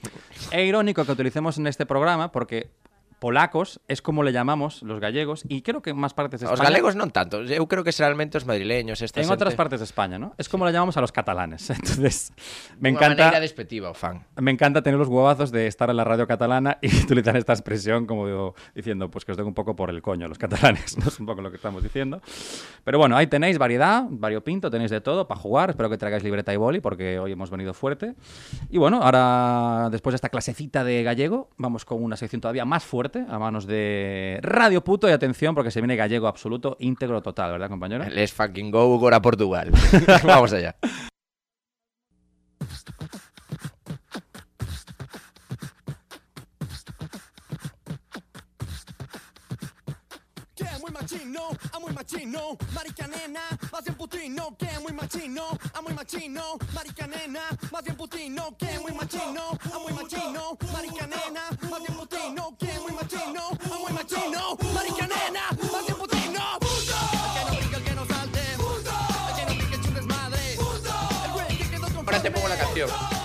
É irónico que utilicemos neste programa porque polacos es como le llamamos los gallegos y creo que en más partes de Os España galegos non tanto, eu creo que realmente os madrileños, esta en xente, otras partes de España, ¿no? Es como le llamamos a los catalanes. Entonces, me encanta maneira despectiva o fan. Me encanta tener los huevazos de estar en la radio catalana y utilizar esta expresión como digo, diciendo, pues que os den un poco por el coño los catalanes, no es un poco lo que estamos diciendo. Pero bueno, ahí tenéis variedad, variopinto, tenéis de todo para jugar, espero que traigáis libreta y boli porque hoy hemos venido fuerte. Y bueno, ahora después de esta clasecita de gallego, vamos con una sección todavía más fuerte a manos de Radio Puto y atención porque se viene gallego absoluto, íntegro total, ¿verdad compañero? Let's fucking go agora a Portugal. Vamos allá. Machino, a muy machino, marica nena, más bien putino, que muy machino, a muy machino, marica nena, más bien putino, que muy machino, a muy machino, marica nena, más bien putino, que muy machino, a muy machino, marica nena, más bien putino. Que no el que no salte, el que no que Ahora te pongo la canción.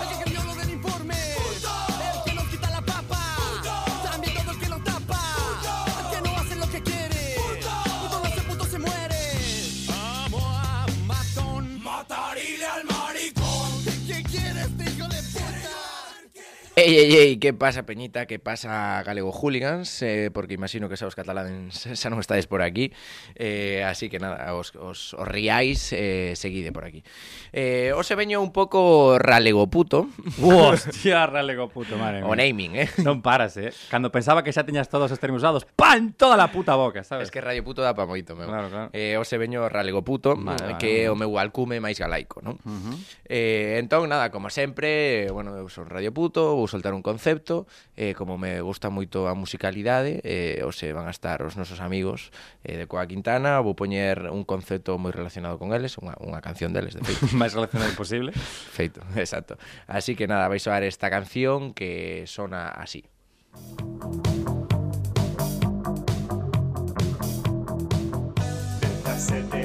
Ei, ei, ei, que pasa Peñita, que pasa Galego Hooligans eh, Porque imagino que xa os cataláns xa non estáis por aquí eh, Así que nada, os, os, os riáis, eh, seguide por aquí eh, os veño un pouco ralego puto uh, Hostia, ralego puto, madre mía O naming, eh Non paras, eh Cando pensaba que xa teñas todos os termos usados ¡Pan! Toda la puta boca, sabes? Es que radio puto dá pa moito, meu claro, claro. Eh, Ose veño ralego puto, vale, que vale. o meu alcume máis galaico, non? Uh -huh. eh, entón, nada, como sempre, eh, bueno, eu son radio puto, vos soltar un concepto, eh, como me gusta moito a musicalidade, eh, ose van a estar os nosos amigos eh, de Coa Quintana, vou poñer un concepto moi relacionado con eles, unha, unha canción deles, de feito. Máis relacionado posible. Feito, exacto. Así que nada, vais a ver esta canción que sona así. Desde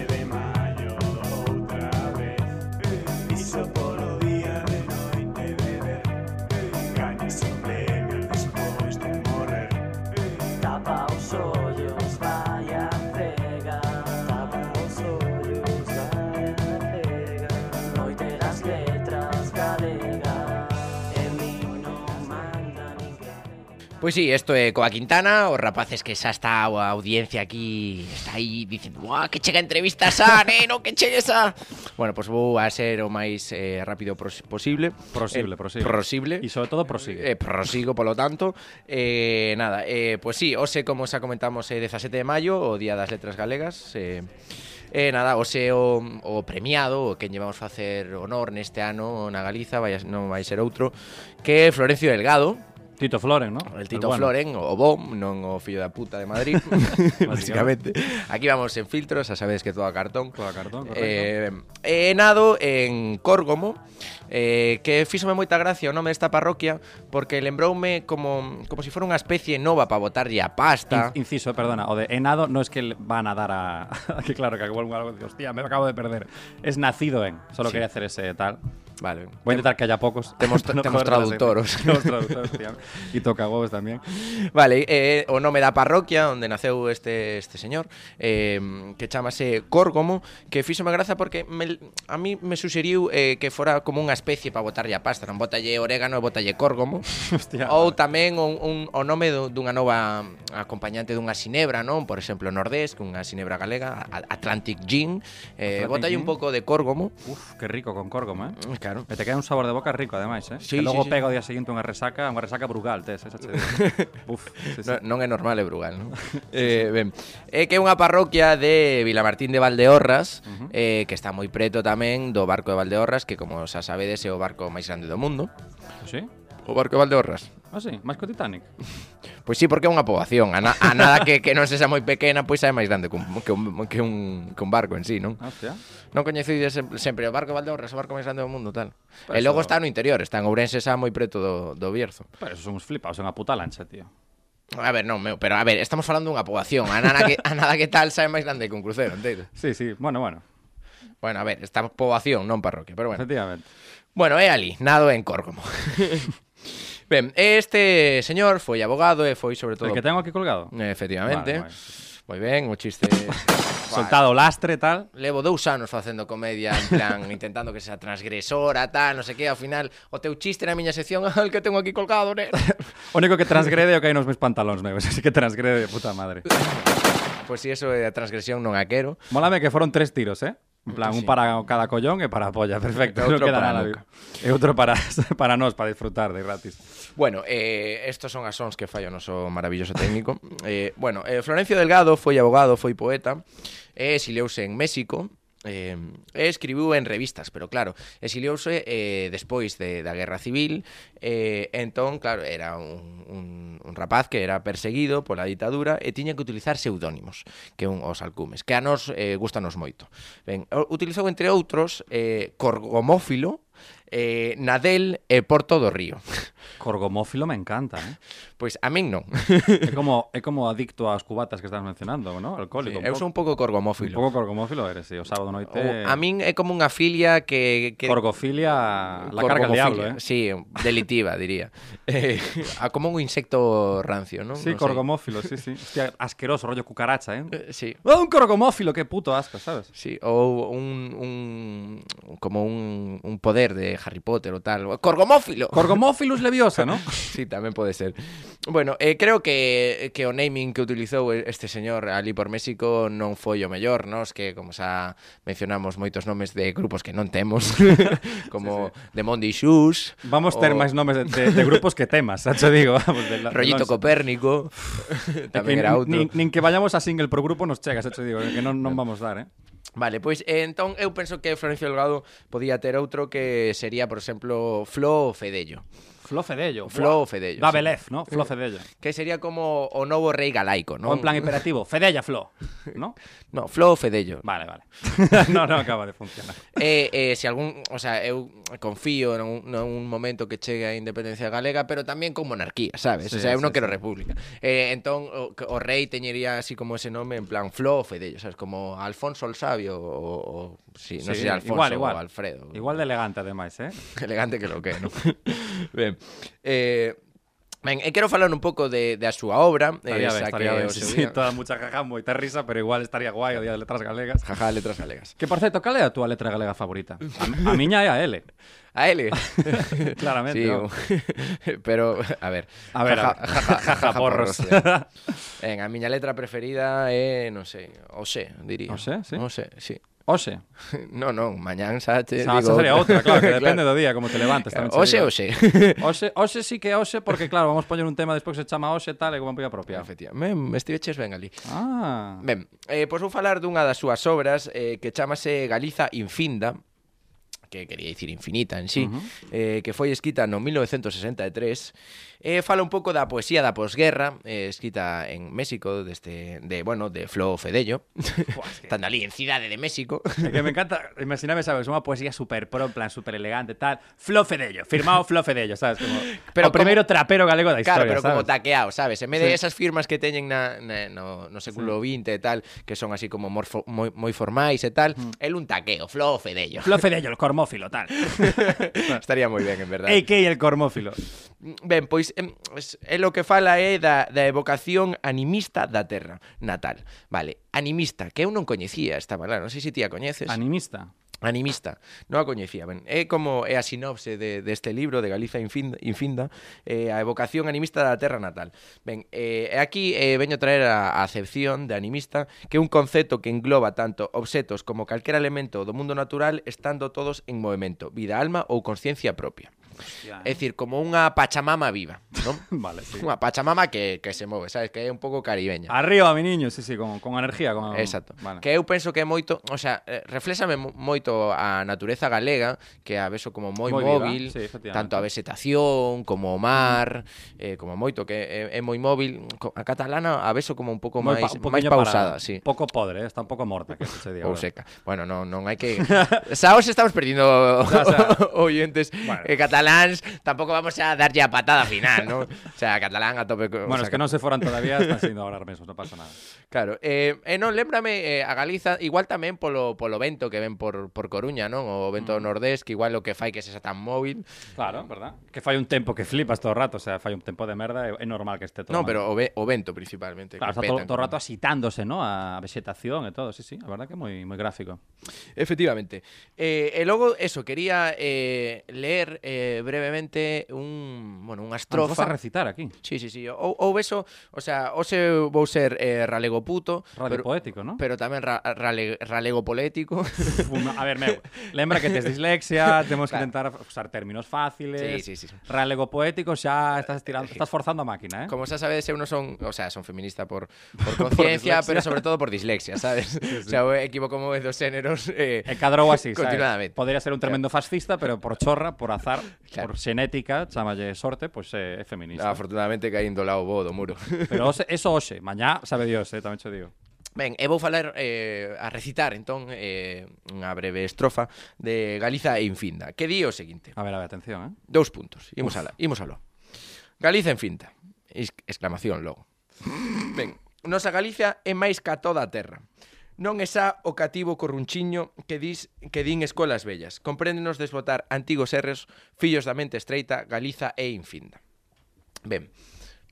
Pois sí, isto é Coa Quintana, os rapaces que xa está a audiencia aquí está aí dicindo, "Buah, que chega entrevista xa, neno, que chegue esa." Bueno, pois vou a ser o máis eh, rápido pros posible. Prosible, Eh, prosible. Prosible. E sobre todo prosigue. Eh, prosigo, polo tanto eh, Nada, eh, pois sí, hoxe como xa comentamos eh, 17 de maio O Día das Letras Galegas eh, Eh, nada, o, o premiado, o que llevamos a facer honor neste ano na Galiza, vai, a- non vai ser outro, que Florencio Delgado, Tito Floren, ¿no? El Tito bueno. Floren, o Bom, non o fillo da puta de Madrid, básicamente. Aquí vamos en filtros, xa sabedes que todo a cartón. Todo a cartón, correcto. Eh, he nado en Córgomo, eh, que fíxome moita gracia o nome desta parroquia, porque lembroume como, como si fora unha especie nova para botarlle a pasta. In- inciso, perdona, o de enado no es que van a dar a... que claro, que algo hostia, me acabo de perder. Es nacido en, solo Sí. quería hacer ese tal. Vale. Voy a intentar que haya pocos. Temos, no temos traductoros. temos traductoros, tío. Y toca huevos tamén. Vale, eh, o nome da parroquia onde naceu este este señor, eh, que chamase Córgomo, que fíxome graza porque me, a mí me suxeriu eh, que fora como unha especie para botarlle a pasta, non botalle orégano e botalle córgomo. Hostia. Ou tamén un, un, o nome dunha nova acompañante dunha sinebra, non? Por exemplo, nordés, cunha sinebra galega, Atlantic Gin, eh, Atlantic botalle Gin? un pouco de córgomo. Uf, que rico con córgomo, eh? Mm, que Claro. E te queda un sabor de boca rico, ademais, eh? Sí, que logo sí, pega o día seguinte unha resaca, unha resaca brugal, tes, esa che Uf, sí, sí. No, non é normal, é brugal, non? eh, ben, é que é unha parroquia de Vilamartín de Valdeorras, uh -huh. eh, que está moi preto tamén do barco de Valdeorras, que como xa sabedes é o barco máis grande do mundo. Sí? O barco de Valdeorras. Ah, sí? Máis que o Titanic? Pois sí, porque é unha poboación. A, na, a nada que, que non sexa moi pequena, pois é máis grande que un, que un, que un, que un barco en sí, non? Hostia. Non coñecides sempre, sempre o barco Valdeorras o barco máis grande do mundo, tal. Pero e logo está no interior, está en Ourense, xa moi preto do, do Bierzo. Pero esos son uns flipados, é unha puta lancha, tío. A ver, non, meu, pero a ver, estamos falando dunha poboación. A nada que, a nada que tal xa é máis grande que un crucero, enteiro. Sí, sí, bueno, bueno. Bueno, a ver, estamos poboación, non parroquia, pero bueno. Efectivamente. Bueno, é ali, nado en Córgomo. Ben, este señor foi abogado e foi sobre todo... El que tengo aquí colgado? Efectivamente. Vale, vale. Moi ben, o chiste... Soltado lastre, tal. Levo dous anos facendo comedia, en plan, intentando que sea transgresora, tal, non sei que, ao final, o teu chiste na miña sección, el que tengo aquí colgado, né? o único que transgrede é o que hai nos meus pantalóns negros, así que transgrede de puta madre. Pois pues si eso é a transgresión non a quero. Mólame que foron tres tiros, eh? En plan, sí. un para cada collón e para a polla, perfecto. E outro queda para nada. E outro para, para nós, para disfrutar de gratis. Bueno, eh, estos son as sons que fai o noso maravilloso técnico. eh, bueno, eh, Florencio Delgado foi abogado, foi poeta, e eh, exiliouse en México, Eh, escribiu en revistas, pero claro, exiliouse eh, despois de, da Guerra Civil, eh, entón, claro, era un, un, un rapaz que era perseguido pola ditadura e tiña que utilizar seudónimos, que un os alcumes, que a nos eh, gustanos moito. Ben, utilizou, entre outros, eh, Corgomófilo, eh, Nadel e Porto do Río. Corgomófilo me encanta, ¿eh? Pois a min non. É como, é como adicto ás cubatas que estás mencionando, ¿no? Sí, Alcohólico. eu son un pouco un corgomófilo. pouco corgomófilo eres, sí. O sábado noite... O, a min é como unha filia que... que Corgofilia, la carga al diablo, ¿eh? Sí, delitiva, diría. Eh, como un insecto rancio, ¿no? Sí, sei. corgomófilo, sí, sí. Hostia, asqueroso, rollo cucaracha, ¿eh? Eh, Sí. ¡Oh, un corgomófilo! ¡Qué puto asco, ¿sabes? Sí, ou un, un como un, un poder de Harry Potter o tal. ¡Corgomófilo! Corgomófilus leviosa, ¿no? sí, tamén pode ser. Bueno, eh, creo que, que o naming que utilizou este señor ali por México non foi o mellor, nos que, como xa mencionamos, moitos nomes de grupos que non temos, como sí, sí. The Monday Shoes. Vamos o... ter máis nomes de, de, de grupos que temas, xa te digo. Vamos, de la, Rollito de Copérnico, tamén que, era outro. Nin, nin que vayamos a single por grupo nos chegas, xa te digo, que non, non vamos dar, eh? Vale, pois eh, entón eu penso que Florencio Delgado podía ter outro que sería, por exemplo, Flo ou Fedello. Flo Fedello. Flo Fedello. Da sí. Belez, ¿no? Flo Fedello. Que sería como o novo rei galaico, ¿no? O en plan imperativo. Fedella Flo, ¿no? no, Flo Fedello. Vale, vale. no, no acaba de funcionar. Eh, eh, se si algún, o sea, eu confío en un, un momento que chegue a independencia galega, pero tamén con monarquía, ¿sabes? Sí, o sea, eu non sí, quero sí. república. Eh, entón, o, o rei teñería así como ese nome en plan Flo Fedello, ¿sabes? Como Alfonso el Sabio o, o Sí, non sí, sei, Alfonso igual, igual. ou Alfredo. Igual de elegante, ademais, eh? elegante que lo que, non? ben, eh, Ben, e quero falar un pouco de, de a súa obra Estaría esa ben, estaría que ben, sí, sí, toda mucha jaja, moita risa Pero igual estaría guai o Día de Letras Galegas Jaja, Letras Galegas Que por certo, cal é a túa letra galega favorita? A, a miña é a L A L? Claramente sí, no. Pero, a ver A ver, jaja, a ver. jaja, jaja, porros. porros ben, A miña letra preferida é, non sei, o sé, diría O sé, sí? O sé, sí Oxe. Non, non, mañán xa te xa, digo... Xa sería outra, claro, que depende claro. do día, como te levantes. Tamén oxe, digo. oxe. Oxe, oxe sí que oxe, porque claro, vamos poñer un tema despois que se chama oxe tal e como poña propia. Efectivamente, me estiveches ben ali. Ah. Ben, eh, pois vou falar dunha das súas obras eh, que chamase Galiza Infinda, que quería dicir infinita en sí, uh -huh. eh, que foi escrita no 1963, e fala un pouco da poesía da posguerra, eh, escrita en México, deste, de, bueno, de Flo Fedello, estando ali en Cidade de México. É que me encanta, imaginame, sabes, unha poesía super pro, en plan super elegante, tal. Flo Fedello, firmado Flo Fedello, sabes? Como Pero o primeiro trapero galego da Claro, historia, pero como sabes? taqueado, sabes? En vez de Sí. esas firmas que teñen na, na, no, no século XX e tal, que son así como morfo, moi, moi formais e tal, el un taqueo, Flo Fedello. Flo Fedello, el cormófilo, tal. Estaría muy bien, en verdad. AK el cormófilo. Ben, pois é lo que fala é da, da evocación animista da terra natal. Vale, animista, que eu non coñecía esta palabra, non sei se ti a coñeces. Animista? Animista, non a coñecía. Ben, é como é a sinopse de, deste de libro de Galiza Infinda, infinda eh, a evocación animista da terra natal. Ben, eh, aquí eh, veño traer a, a acepción de animista, que é un concepto que engloba tanto obxetos como calquera elemento do mundo natural estando todos en movimento, vida, alma ou consciencia propia. Hostia, eh. É dicir, como unha pachamama viva, non? vale, sí. Unha pachamama que, que se move, sabes? Que é un pouco caribeña. Arriba, mi niño, sí, sí, con, con energía. Con... Exacto. Vale. Que eu penso que é moito, o sea, eh, reflexame moito a natureza galega, que a veso como moi, moi móvil, sí, tanto a vegetación, como o mar, mm. eh, como moito, que é, é moi móvil. A catalana a veso como un pouco máis, pa, máis pausada, para, sí. Pouco podre, eh, está un pouco morta, que se diga. Ou seca. Bueno, non, non hai que... Xa os estamos perdindo oyentes bueno. eh, tampouco vamos a darlle a patada final, ¿no? O sea, catalán a tope... o Bueno, sea, es que non se foran todavía, están siendo ahora mesmo, non pasa nada. Claro, eh, e non, lembrame eh, a Galiza, igual tamén polo, polo vento que ven por, por Coruña, non? O vento Mm. nordés, que igual o que fai que se tan móvil. Claro, verdad? Que fai un tempo que flipas todo o rato, o sea, fai un tempo de merda, é, é normal que este todo mal. pero o, ve, o vento principalmente. Claro, que está todo, petan todo o como- rato asitándose, ¿no? A vegetación e todo, sí, sí, a verdad que é moi moi gráfico. Efectivamente. Eh, e logo, eso, quería eh, leer eh, brevemente un, bueno, unha estrofa. Vamos a recitar aquí. Sí, sí, sí. Ou, ou eso, o sea, o se vou ser eh, ralego puto. Rale pero, poético, ¿no? Pero tamén ra, rale, ralego polético. a ver, meu, lembra que tes dislexia, temos claro. que intentar usar términos fáciles. Sí, sí, sí. Ralego poético xa estás tirando, eh, estás forzando a máquina, ¿eh? Como xa sabes, eu non son, o sea, son feminista por, por conciencia, pero sobre todo por dislexia, ¿sabes? Sí, sí. O sea, eu equivoco dos géneros. Eh, e cadrou así, continuadamente. Sabes? Podría ser un tremendo fascista, pero por chorra, por azar, Claro. Por xenética, chamalle sorte, pois pues, é, é feminista. Ah, afortunadamente caíndo lá lado bo do muro. Pero ose, eso hoxe, mañá sabe Dios, eh, tamén che digo. Ben, e vou falar eh, a recitar entón eh, unha breve estrofa de Galiza e Infinda Que di o seguinte A ver, a ver, atención, eh Dous puntos, imos ala, imos alo Galiza Infinda, exclamación logo Ben, nosa Galicia é máis ca toda a terra Non é xa o cativo corrunchiño que dis que din escolas bellas. Compréndenos desbotar antigos erros, fillos da mente estreita, Galiza e infinda. Ben,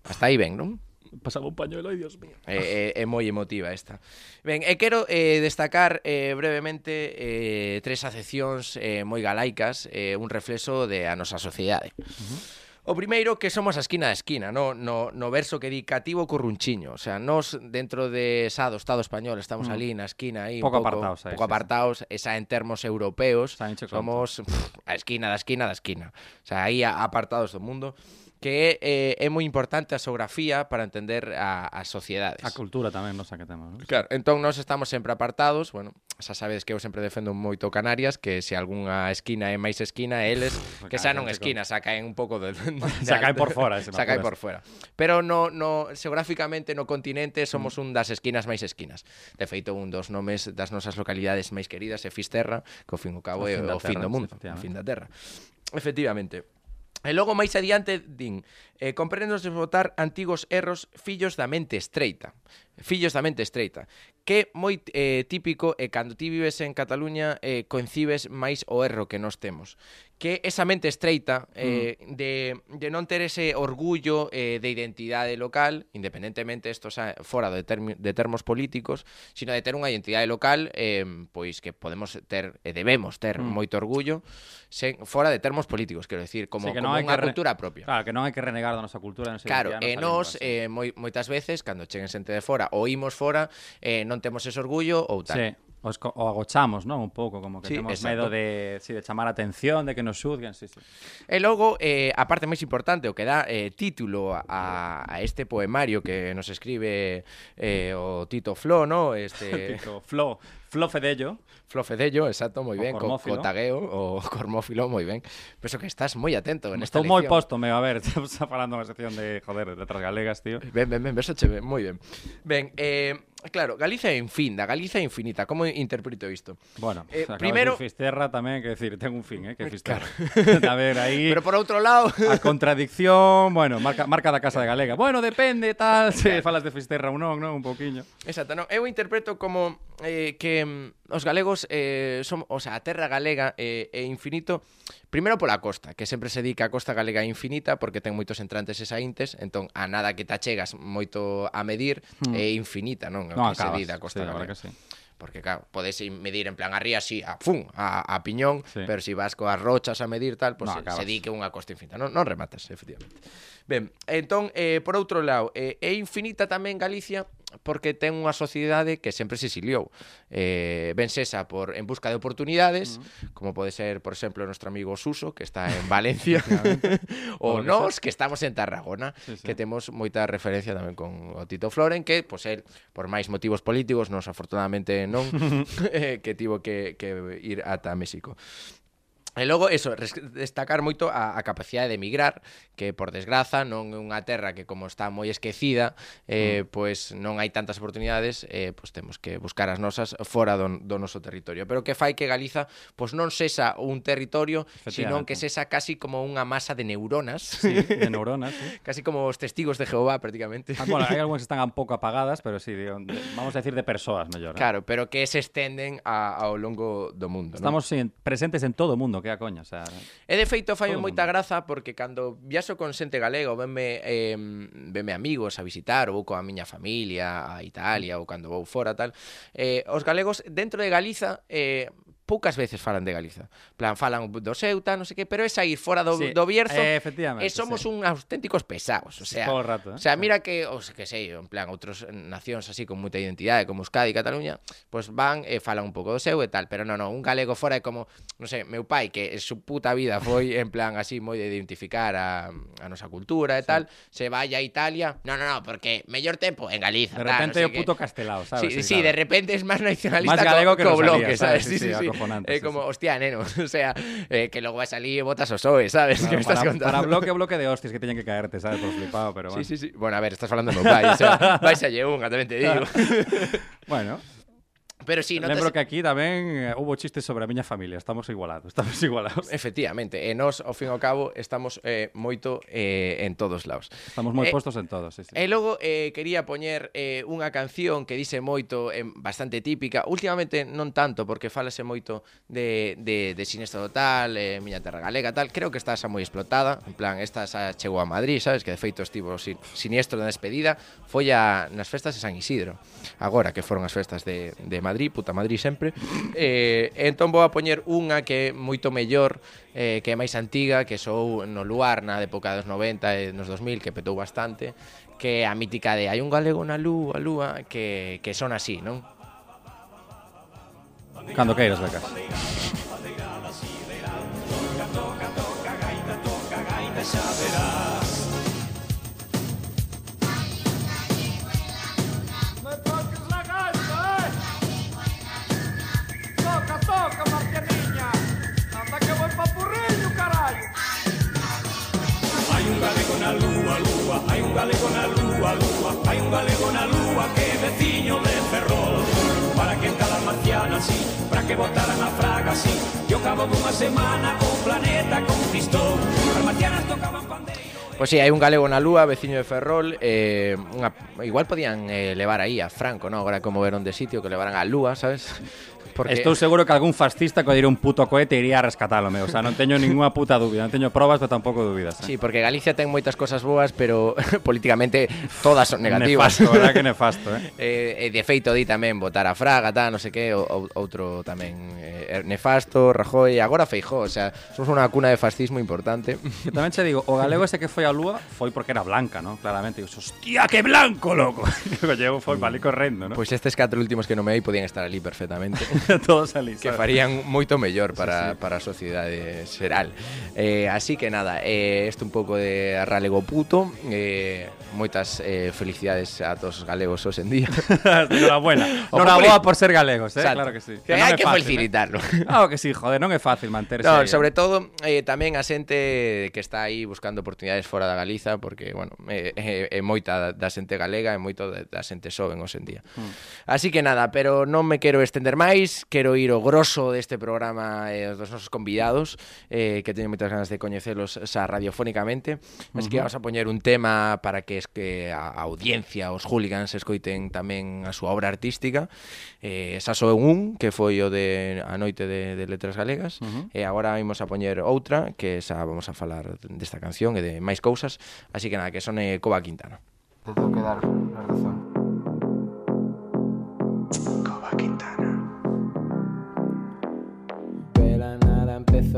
hasta aí ben, non? pasaba un pañuelo, ai, Dios mío. É, é, é moi emotiva esta. Ben, e quero eh, destacar eh, brevemente eh, tres acepcións eh, moi galaicas, eh, un reflexo de a nosa sociedade. Uh -huh. O primeiro que somos a esquina da esquina, no, no, no verso que di cativo corrunchiño. O sea, nos dentro de xa do Estado español estamos mm. ali na esquina aí, pouco, pouco apartados, aí, pouco sí, apartados, esa en termos europeos, somos pff, a esquina da esquina da esquina. O sea, aí apartados do mundo que é, eh, é moi importante a xeografía para entender a, as sociedades. A cultura tamén nosa que temos. ¿no? Claro, entón nós estamos sempre apartados, bueno, xa sabedes que eu sempre defendo moito Canarias, que se algunha esquina é máis esquina, eles que xa non esquina, xa caen un pouco de, de xa caen por fora, xa caen por fora. Pero no no xeográficamente no continente somos un das esquinas máis esquinas. De feito, un dos nomes das nosas localidades máis queridas é Fisterra, que ao fin e ao cabo é o fin do mundo, o fin da terra. Efectivamente. E logo máis adiante din eh, compréndonos de votar antigos erros fillos da mente estreita fillos da mente estreita que é moi eh, típico e eh, cando ti vives en Cataluña eh, coincibes máis o erro que nós temos, que esa mente estreita eh, mm. de, de non ter ese orgullo eh, de identidade local, independentemente isto xa fora de, term de termos políticos, sino de ter unha identidade local eh, pois que podemos ter e debemos ter mm. moito orgullo sen, fora de termos políticos, quero decir, como, sí, que como unha cultura propia. Claro, que non hai que renegar da nosa cultura, non sei Claro, e nós eh, eh, moi, moitas veces cando cheguen xente de fora ou imos fora, eh, non temos ese orgullo ou tal. Sí. Os o agochamos, non? Un pouco, como que Sí, temos exacto. medo de, sí, de chamar a atención, de que nos xuzguen, sí, sí. E logo, eh, a parte máis importante, o que dá eh, título a, a este poemario que nos escribe eh, o Tito Flo, ¿no? Este, Tipo, Flo, Flo Fedello, Flo Fedello, exacto, moi ben, co, tagueo, o Cormófilo, moi ben. Penso que estás moi atento en esta estou moi lección. posto, me a ver, estamos falando unha sección de, joder, de letras galegas, tío. Ben, ben, ben, verso che ben, moi ben. Ben, eh, Claro, Galicia é infinda, Galicia é infinita. Como interpreto isto? Bueno, eh, primeiro... de Fisterra tamén, que decir, ten un fin, eh, que eh, Fisterra. Claro. a ver, aí... Pero por outro lado... A contradicción, bueno, marca, marca da Casa de Galega. Bueno, depende, tal, se falas de Fisterra ou non, non, un pouquiño. Exacto, non. Eu interpreto como eh, que mm, os galegos eh, son... O sea, a terra galega eh, é infinito Primeiro pola costa, que sempre se di que a costa galega é infinita porque ten moitos entrantes e saíntes, entón a nada que te achegas moito a medir mm. é infinita, non? O que acabas, se di da costa sí, galega. Que sí. Porque, claro, podes medir en plan a ría, sí, a fun, a, a piñón, sí. pero se si vas coas rochas a medir tal, pois pues, no, se, se di que é unha costa infinita. Non, non rematas, efectivamente. Ben, entón, eh, por outro lado, eh, é infinita tamén Galicia porque ten unha sociedade que sempre se exiliou. Eh, vencesa por en busca de oportunidades, como pode ser, por exemplo, o nuestro amigo Suso, que está en Valencia, ou nós, que estamos en Tarragona, sí, sí. que temos moita referencia tamén con o Tito Floren, que, pois, pues, el, por máis motivos políticos, nos afortunadamente non, eh, que tivo que, que ir ata México. E logo, eso, destacar moito a, a capacidade de emigrar, que por desgraza non é unha terra que como está moi esquecida, eh, mm. pois non hai tantas oportunidades, eh, pois temos que buscar as nosas fora do, do noso territorio. Pero que fai que Galiza pois non sexa un territorio, senón que sexa casi como unha masa de neuronas. Sí, de neuronas. Sí. casi como os testigos de Jehová, prácticamente. Ah, bueno, hai algunhas que están un pouco apagadas, pero sí, de, de, vamos a decir de persoas, mellor. Claro, pero que se estenden a, ao longo do mundo. Estamos ¿no? en, presentes en todo o mundo, que a coña, o sea... E de feito fai moita graza porque cando viaxo con xente galega ou venme, eh, venme amigos a visitar ou vou coa miña familia a Italia ou cando vou fora tal, eh, os galegos dentro de Galiza eh, poucas veces falan de Galiza. plan, falan do seu, tal, non sei que, pero é sair fora do, Sí, do Bierzo eh, efectivamente, e somos sí. un auténticos pesados, o sea, Todo o rato, eh. o sea, mira que, os que sei, en plan, outros nacións así con moita identidade, como Euskadi e Cataluña, pois van e falan un pouco do seu e tal, pero non, non, un galego fora é como, non sei, meu pai que su puta vida foi en plan así moi de identificar a, a nosa cultura e tal, se vai a Italia, non, non, non, porque mellor tempo en Galiza, de tal, repente sei o que. puto castelao, sabes? Sí, sí, de repente es máis nacionalista Máis galego co, que co bloque, sabes? Sí, sí, Sí, sí, sí. Acojonante, É sí, como, hostia, neno, o sea, eh, que logo vai salir e botas o PSOE, sabes? que me estás para, contando? para bloque bloque de hostias que teñen que caerte, sabes, por flipado, pero bueno. Sí, sí, sí. Bueno, a ver, estás falando do pai, o sea, vais a lle unha, tamén te digo. Bueno, Pero si no Lembro te... que aquí tamén eh, hubo chistes sobre a miña familia, estamos igualados, estamos igualados. Efectivamente, e nós ao fin e ao cabo estamos eh, moito eh, en todos lados. Estamos moi eh, postos en todos, sí, sí. E logo eh, quería poñer eh, unha canción que dice moito, eh, bastante típica, últimamente non tanto porque falase moito de de de Sinestro Total, eh, Miña Terra Galega, tal, creo que está xa moi explotada, en plan, esta xa chegou a Madrid, sabes, que de feito estivo sin, siniestro na despedida, foi a, nas festas de San Isidro, agora que foron as festas de, de Madrid. Madrid, puta Madrid sempre. Eh, entón vou a poñer unha que é moito mellor, eh, que é máis antiga, que sou no luar na época dos 90 e nos 2000, que petou bastante, que é a mítica de hai un galego na lúa, lúa, que, que son así, non? Cando queiras, Becas. Na lúa, lúa, hai un galego na lúa, lúa, hai un galego na lúa que é veciño de Ferrol. Para que cada marciana así, para que botaran a fraga así, ao cabo dunha semana o planeta conquistou. As marcianas tocaban pandeiro. Pois si, hai un galego na lúa, veciño de Ferrol, eh, unha, igual podían eh, levar aí a Franco, non? Agora como veron de sitio, que levaran a lúa, sabes? Porque... Estou seguro que algún fascista que dira un puto cohete iría a rescatalo. O sea, non teño ninguna puta dúbida. Non teño probas, pero tampouco dúbidas. Sí, porque Galicia ten moitas cosas boas, pero políticamente todas son negativas. Nefasto, verdad que nefasto, eh? Eh, e de feito di tamén votar a Fraga, tal, non sei que, o, o- outro tamén eh, nefasto, Rajoy, agora Feijó, o sea, somos unha cuna de fascismo importante. Que tamén che digo, o galego ese que foi a lúa foi porque era blanca, ¿no? Claramente. Digo, hostia, que blanco, loco. O gallego foi para ali correndo, ¿no? Pois estes catro últimos que nomeei podían estar ali perfectamente. todos ali, que farían moito mellor para, sí, sí. para a sociedade xeral. Eh, así que nada, eh, este un pouco de ralego puto, eh, moitas eh, felicidades a todos os galegos hoxe en día. Enhorabuena. Enhoraboa por ser galegos, eh? Exacto. claro que sí. Que, non hai que fácil, facilitarlo. Eh? Claro ah, que sí, joder, non é fácil manterse. No, ahí, eh. sobre eh. todo eh, tamén a xente que está aí buscando oportunidades fora da Galiza porque, bueno, é, eh, é, eh, é moita da xente galega e moito da xente xoven hoxe en día. Mm. Así que nada, pero non me quero estender máis, quero ir o grosso deste programa e eh, os dos nosos convidados eh, que teño moitas ganas de coñecelos xa radiofónicamente. Uh -huh. así que vamos a poñer un tema para que es que a, a audiencia os hooligans escoiten tamén a súa obra artística. Eh, xa sou un que foi o de a noite de, de letras galegas. Uh -huh. e agora imos a poñer outra que xa vamos a falar desta canción e de máis cousas. Así que nada, que sone Cova Quintana. Te tengo que dar la razón.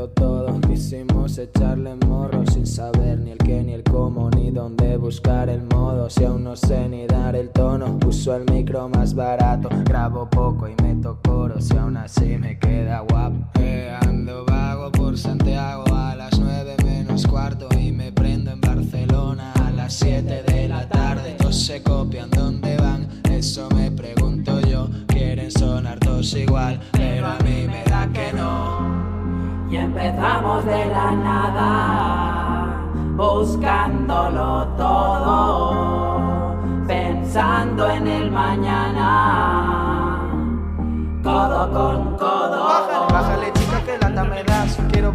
Empezó todo, quisimos echarle morro sin saber ni el qué, ni el cómo, ni dónde buscar el modo. Si aún no sé ni dar el tono, uso el micro más barato, grabo poco y meto coro. Si aún así me queda guapo, Eh, ando vago por Santiago a las nueve menos cuarto y me prendo en Barcelona a las 7 de la tarde. Todos se copian dónde van, eso me pregunto yo. Quieren sonar todos igual, pero a mí me da que no. Y empezamos de la nada, buscándolo todo, pensando en el mañana, codo con codo. Bájale, bájale,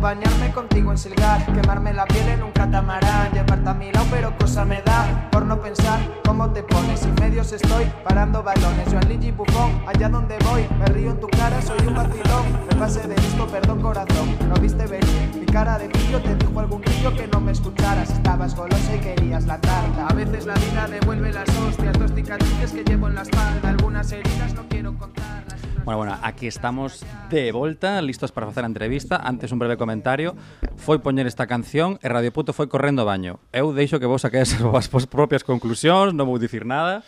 bañarme contigo en Silgar, quemarme la piel en un catamarán, llevarte a mi lado, pero cosa me da por no pensar cómo te pones. Sin medios estoy parando balones. Yo en Ligi Bufón, allá donde voy, me río en tu cara, soy un vacilón. Me pasé de listo, perdón corazón. No viste venir, mi cara de pillo te dijo algún grillo que no me escucharas. Estabas golosa y querías la tarta. A veces la vida devuelve las hostias, dos cicatrices que llevo en la espalda, algunas heridas no quiero contarlas. Bueno, bueno, aquí estamos de volta, listos para facer a entrevista. Antes un breve comentario. Foi poñer esta canción e Radio Puto foi correndo baño. Eu deixo que vos saquedes as vos propias conclusións, non vou dicir nada.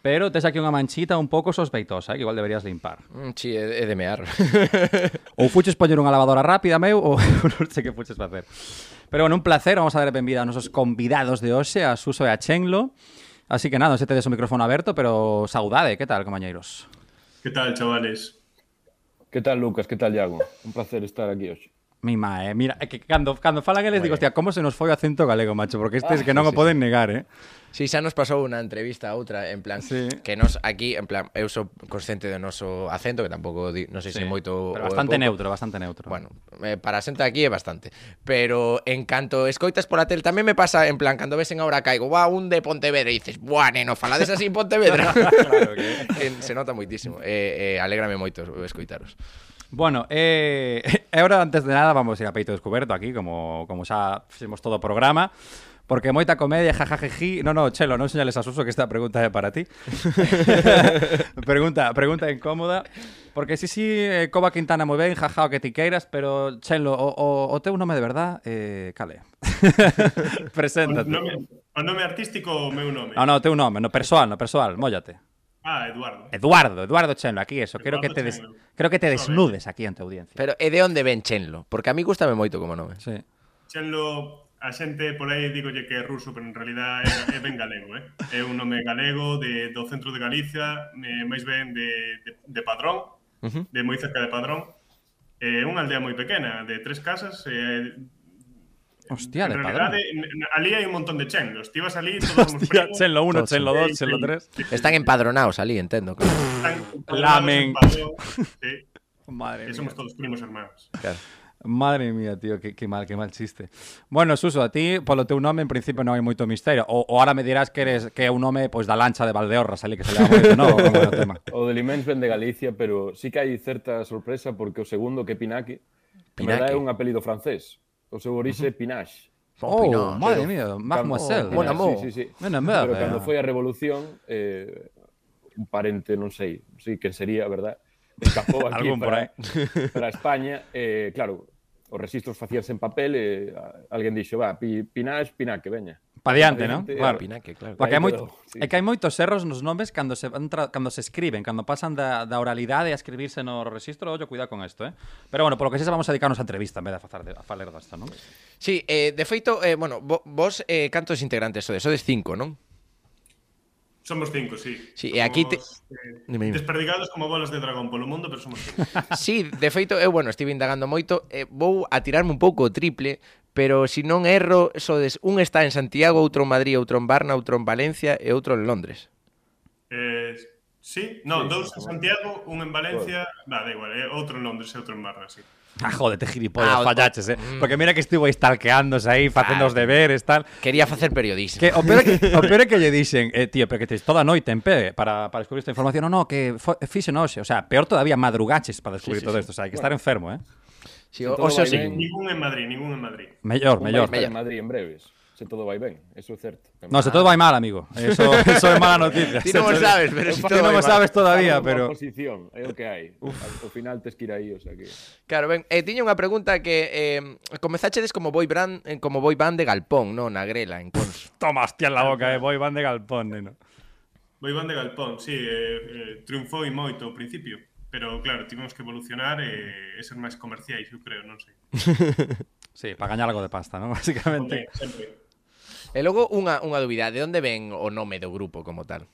Pero tes aquí unha manchita un pouco sospeitosa, eh, que igual deberías limpar. Mm, sí, é de mear. ou fuches poñer unha lavadora rápida, meu, ou non sei que fuches facer. Pero bueno, un placer, vamos a dar a benvida a nosos convidados de hoxe, a Suso e a Chenlo. Así que nada, se tedes o micrófono aberto, pero saudade, que tal, compañeiros? Que tal, chavales? Que tal, Lucas? Que tal, Iago? Un placer estar aquí hoxe. Mi mae, eh. mira, é que cando, cando falan eles, digo, hostia, como se nos foi o acento galego, macho, porque estes ah, que non sí, o poden sí. negar, eh? Sí, xa nos pasou unha entrevista a outra, en plan, sí. que nos aquí, en plan, eu sou consciente do noso acento, que tampouco, di, non sei sí. se moito... Pero bastante neutro, bastante neutro. Bueno, eh, para a xente aquí é bastante. Pero en canto escoitas por a tel, tamén me pasa, en plan, cando ves en Ahora Caigo, va un de Pontevedra, e dices, buah, neno, falades así en Pontevedra. claro que... se nota moitísimo. Eh, eh, alégrame moito escoitaros. Bueno, eh, ahora antes de nada vamos a ir a peito descoberto aquí, como, como xa fixemos todo o programa. Porque moita comedia, jajajeji... No, no, Chelo, non señales a Suso que esta pregunta é para ti. pregunta, pregunta incómoda. Porque sí, sí, eh, Coba Quintana moi ben, jaja o que ti queiras, pero Chelo, o, o, o teu nome de verdad, eh, cale. Preséntate. O nome, o nome artístico o meu nome? No, no, o teu nome, no persoal, no persoal, móllate. Ah, Eduardo. Eduardo, Eduardo Chenlo, aquí eso. Creo que te, des... creo que te desnudes aquí ante audiencia. Pero ¿e de onde ven Chenlo? Porque a mí gustame moito como nome. Sí. Chenlo a xente por aí digolle que é ruso, pero en realidad é, é ben galego, eh? É un nome galego de, do centro de Galicia, eh, máis ben de, de, de Padrón, uh -huh. de moi cerca de Padrón. Eh, é eh, unha aldea moi pequena, de tres casas, eh, Hostia, en de realidad, padrón. n- n- ali hai un montón de chenlos. Ti vas ali, todos somos Hostia, primos. Chenlo 1, Todos Chenlo Sí, 2, sí, Chenlo sí. 3. Están empadronados ali, entendo. Claro. Están Lamen. en Padrón, sí, Madre mía. somos todos primos hermanos. claro. Madre mía, tío, qué, qué mal, qué mal chiste. Bueno, Suso, a ti, polo teu nome, en principio non hai moito misterio. O, o ahora me dirás que eres que é un nome pois da lancha de Valdeorras, ali que se leva moito, non? É o tema. O de Limens ven de Galicia, pero sí que hai certa sorpresa porque o segundo que é Pinaque, en verdade Pinaque. é un apelido francés. O seu orixe mhm. Pinax. Oh, Pinax, madre pero, mía, Mademoiselle. Bon amor. Oh, sí, sí, sí. Mena merda. Pero cando foi a revolución, eh, un parente, non sei, sí, que sería, verdad? Escapou aquí para, para España. Eh, claro, os registros facíanse en papel e eh, alguén dixo, va, pi, Pinache, Pinax, que veña. Pa diante, non? Claro. Pinaque, claro. Porque hai moito, sí. é que hai moitos erros nos nomes cando se entra, cando se escriben, cando pasan da, da oralidade a escribirse no registro, ollo, cuidado con isto, eh? Pero bueno, polo que sexa vamos a dedicarnos a entrevista en vez de a, falar de, a falar desta, non? Sí, eh, de feito, eh, bueno, vos eh, cantos integrantes sodes? Sodes cinco, non? Somos cinco, sí. Sí, somos, e aquí te... eh, dime, dime. desperdigados como bolas de dragón polo mundo, pero somos cinco. sí, de feito, eu, bueno, estive indagando moito, eh, vou a tirarme un pouco o triple, pero se si non erro, sodes un está en Santiago, outro en Madrid, outro en Barna, outro en Valencia e outro en Londres. Eh, sí, no, sí, dous en Santiago, un en Valencia, va, da, igual, eh, outro en Londres e outro en Barna, sí. Ah, jódete, gilipollas, Ah, fallaches, eh. Porque mira que estivo aí stalkeándose aí, facendo os deberes, tal. Quería facer periodismo Que o peor que, o peor é que lle dixen, eh, tío, pero que tes toda noite en pé para, para descubrir esta información. No, no, que fixen hoxe. O sea, peor todavía madrugaches para descubrir Sí, sí, todo sí. isto. O sea, hai que estar enfermo, eh. sí, o, o vai sí. Ningún en Madrid, ningún en Madrid. Mellor, mellor. en Madrid en breves. Se todo vai ben, eso é certo. No, se todo vai mal, amigo. Eso, eso é mala noticia. Ti non o sabes, pero si Ti todo non o vai mal. sabes todavía, pero... posición, é o que hai. Ao final tes que ir aí, o sea que... Claro, ben, eh, tiña unha pregunta que eh, Comezachedes como boy band, eh, como boy band de Galpón, non? Na Grela, en Conso Toma, hostia en la boca, eh. Voy van de galpón, neno. Boiván de Galpón, sí, eh, eh, triunfou e moito ao principio, pero claro, tivemos que evolucionar e, e ser máis comerciais, eu creo, non sei. Sí, para gañar algo de pasta, ¿no? Básicamente. Sempre. E logo unha, unha dúbida, de onde ven o nome do grupo como tal?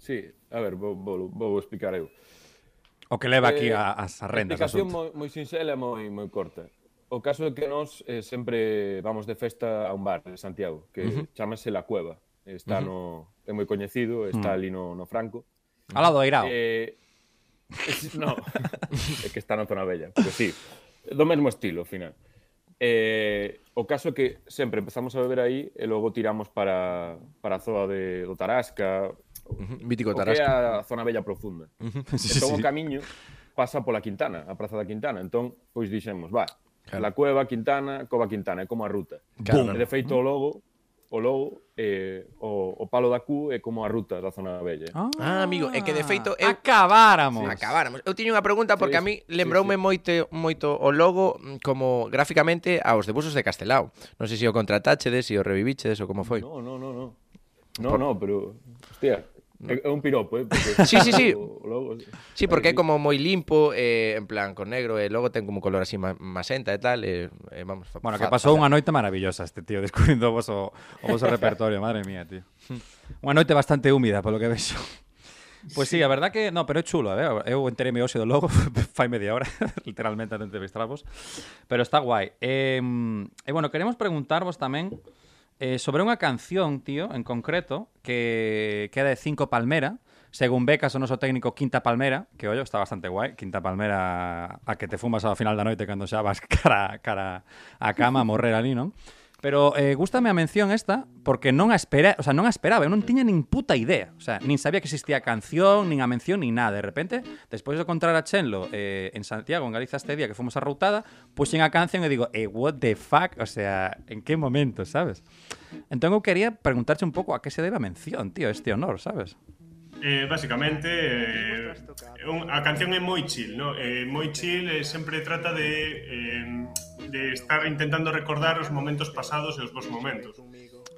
Sí, a ver, vou, vou, vou explicar eu. O que leva aquí eh, a, as arrendas. A explicación moi, moi sinxela e moi, moi corta. O caso é que nós eh, sempre vamos de festa a un bar de Santiago, que uh -huh. chamase La Cueva. Está uh -huh. no, é moi coñecido, está uh -huh. ali no, no Franco. Al lado do Airao. Eh, es, no, é que está na zona bella, pero sí, do mesmo estilo, ao final. Eh, o caso é que sempre empezamos a beber aí e logo tiramos para, para a zoa de, do Tarasca, uh -huh. Mítico Tarasca. a zona bella profunda. Uh -huh. sí, entón sí. o camiño pasa pola Quintana, a Praza da Quintana. Entón, pois dixemos, va, claro. la cueva Quintana, cova Quintana, é como a ruta. Claro. E de feito o logo o Lou eh, o, o Palo da Q é como a ruta da zona vella. Ah, ah amigo, é que de feito eu... acabáramos. Acabáramos. Eu tiño unha pregunta porque sí, a mí lembroume sí, sí. moito moito o logo mm, como gráficamente aos debusos de Castelao. Non sei se o contratachedes, se o reviviches ou como foi. No, no, no, no. No, Por... no, pero hostia, É un piropo, eh? Porque... Sí, sí, sí. O logo, sí, porque é como moi limpo, eh, en plan, con negro, e eh, logo ten como color así masenta e tal. Eh, eh, vamos, bueno, que pasou unha noite maravillosa este tío, descubrindo o vosso, o vosso repertorio, madre mía, tío. Unha noite bastante húmida, polo que vexo. Pois pues sí, a verdad que, no, pero é chulo, eh? eu enteréme hoxe do logo, fai media hora, literalmente, antes de entrevistarvos, pero está guai. E, eh, eh, bueno, queremos preguntarvos tamén, eh, sobre unha canción, tío, en concreto, que, que é de Cinco Palmera, según becas o noso técnico Quinta Palmera, que ollo, está bastante guai, Quinta Palmera a que te fumas ao final da noite cando xa vas cara, cara a cama a morrer ali, non? Pero eh, gustame a mención esta porque non a espera, o sea, non a esperaba, eu non tiña nin puta idea, o sea, nin sabía que existía a canción, nin a mención, nin nada. De repente, despois de encontrar a Chenlo eh, en Santiago, en Galiza este día que fomos a Routada, puxen a canción e digo, eh, what the fuck, o sea, en que momento, sabes? Entón eu quería preguntarche un pouco a que se debe a mención, tío, este honor, sabes? Eh, basicamente eh, un, a canción é moi chill, no? Eh, moi chill eh, sempre trata de eh, de estar intentando recordar os momentos pasados e os bons momentos.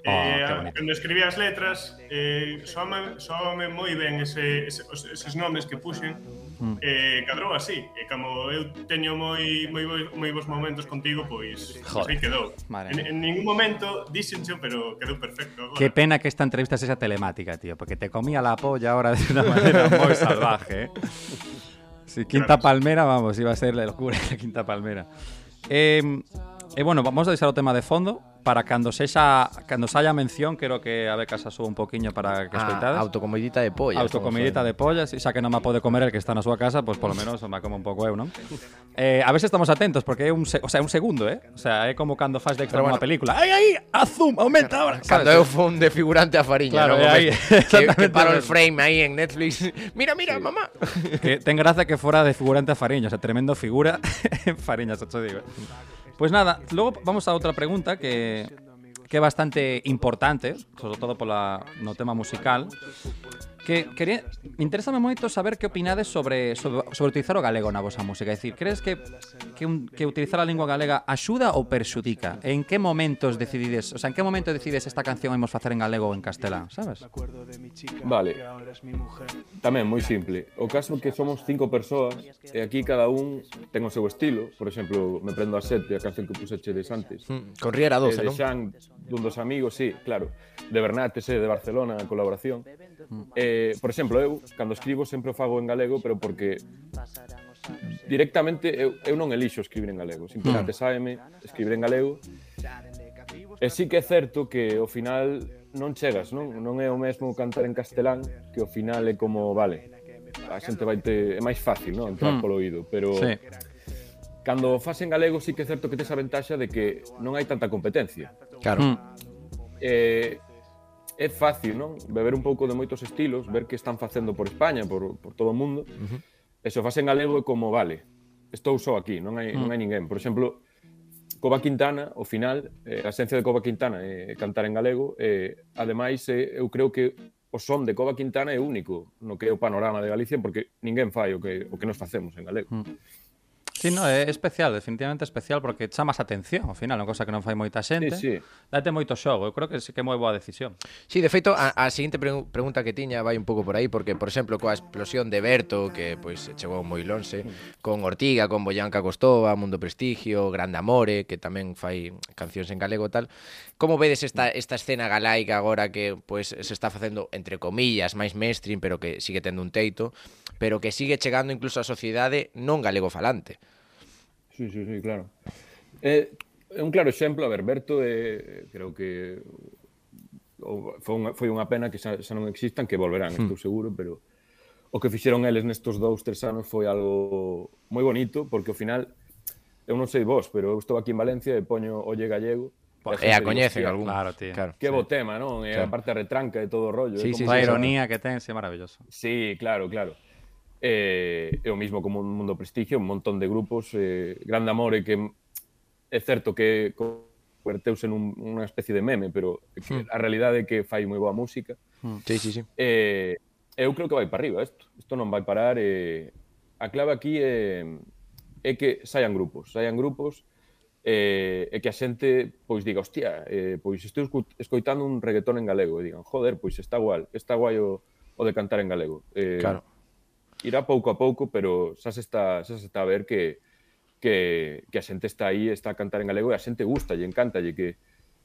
Oh, eh, que bonito. cando escribí as letras, eh, soame, soame moi ben ese, ese, eses nomes que puxen, Mm. eh, cadrou así. E como eu teño moi, moi, moi, moi bons momentos contigo, pois, Joder. aí quedou. Madre En, en ningún momento dixencho, pero quedou perfecto. Agora. Qué pena que esta entrevista sea telemática, tío, porque te comía la polla ahora de una manera muy salvaje, ¿eh? Sí, Quinta. Palmera, vamos, iba a ser la locura la Quinta Palmera. Eh, eh, bueno, vamos a deixar o tema de fondo para cando sexa cando saia mención, quero que a Beca se suba un poquinho para que escoitades. Ah, autocomidita de polla. Autocomidita de pollas, xa que non me pode comer el que está na súa casa, pois polo menos me como un pouco eu, non? Eh, a se estamos atentos, porque é un, se o sea, un segundo, eh? O sea, é como cando faz de extra Pero bueno. película. Ai, ai, a zoom, aumenta ahora. Cando eu fun de figurante a Fariña, Claro, non? é aí, Que, que paro el frame aí en Netflix. Mira, mira, mamá. que ten gracia que fora de figurante a Fariña, o sea, tremendo figura en Fariña, xa te digo. Pues nada, logo vamos a outra pregunta que que é bastante importante, sobre todo pola no tema musical, Que quería, interésame moito saber que opinades sobre, sobre, sobre utilizar o galego na vosa música. É dicir, crees que, que, un, que utilizar a lingua galega axuda ou perxudica? En que momentos decidides, o sea, en que momento decides esta canción imos facer en galego ou en castelán, sabes? Vale. Tamén moi simple. O caso que somos cinco persoas e aquí cada un ten o seu estilo. Por exemplo, me prendo a sete, a canción que pusechedes antes. Mm, con Riera 12, eh, non? De Xan, dun dos amigos, sí, claro. De Bernates, de Barcelona, a colaboración. Mm. Eh, por exemplo, eu cando escribo sempre o fago en galego, pero porque directamente eu, eu non elixo escribir en galego, simplemente mm. saeme escribir en galego. E sí que é certo que ao final non chegas, non? Non é o mesmo cantar en castelán, que ao final é como, vale, a xente vai te é máis fácil, non? Entrar mm. polo oído, pero sí. cando fas en galego sí que é certo que tes a ventaxa de que non hai tanta competencia. Claro. Mm. Eh, é fácil, non? Beber un pouco de moitos estilos, ver que están facendo por España, por, por todo o mundo. Uh -huh. E se o facen galego é como, vale, estou só aquí, non hai, uh -huh. non hai ninguén. Por exemplo, Cova Quintana, ao final, eh, a esencia de Cova Quintana é eh, cantar en galego, eh, ademais, eh, eu creo que o son de Cova Quintana é único no que é o panorama de Galicia, porque ninguén fai o que, o que nos facemos en galego. Uh -huh. Sí, no, é especial, definitivamente especial porque chamas atención, ao final, unha cosa que non fai moita xente. Sí, sí. Date moito xogo, eu creo que sí que é moi boa decisión. Sí, de feito, a, a seguinte pre pregunta que tiña vai un pouco por aí porque, por exemplo, coa explosión de Berto, que pois chegou moi lonxe, con Ortiga, con Boyanca Costova, Mundo Prestigio, Grande Amore, que tamén fai cancións en galego tal. Como vedes esta esta escena galaica agora que pois se está facendo entre comillas máis mainstream, pero que sigue tendo un teito, pero que sigue chegando incluso á sociedade non galego falante? Sí, sí, sí, claro. Eh, é un claro exemplo, a ver, Berto é, eh, creo que foi unha, foi unha pena que xa, xa non existan, que volverán, hmm. estou seguro, pero o que fixeron eles nestos dous, tres anos foi algo moi bonito, porque ao final, eu non sei vos, pero eu estou aquí en Valencia e poño Olle Gallego, E a coñecen algún. Claro, tío. Claro, que sí. bo tema, non? E claro. a parte retranca de todo o rollo. Sí, sí, como... sí, a ironía sí. que ten, é maravilloso. Sí, claro, claro eh, é o mismo como un mundo prestigio, un montón de grupos, eh, Grande Amore que é certo que converteuse nun, unha especie de meme, pero que mm. a realidade é que fai moi boa música. Mm. Sí, sí, sí. Eh, eu creo que vai para arriba isto. Isto non vai parar. Eh, a clave aquí é, é que saian grupos, saian grupos eh, e que a xente pois diga, hostia, eh, pois estou escoitando un reggaetón en galego e digan, joder, pois está gual, está guai o, o de cantar en galego. Eh, claro irá pouco a pouco, pero xa se está, xa se está a ver que, que, que a xente está aí, está a cantar en galego e a xente gusta, e encanta, que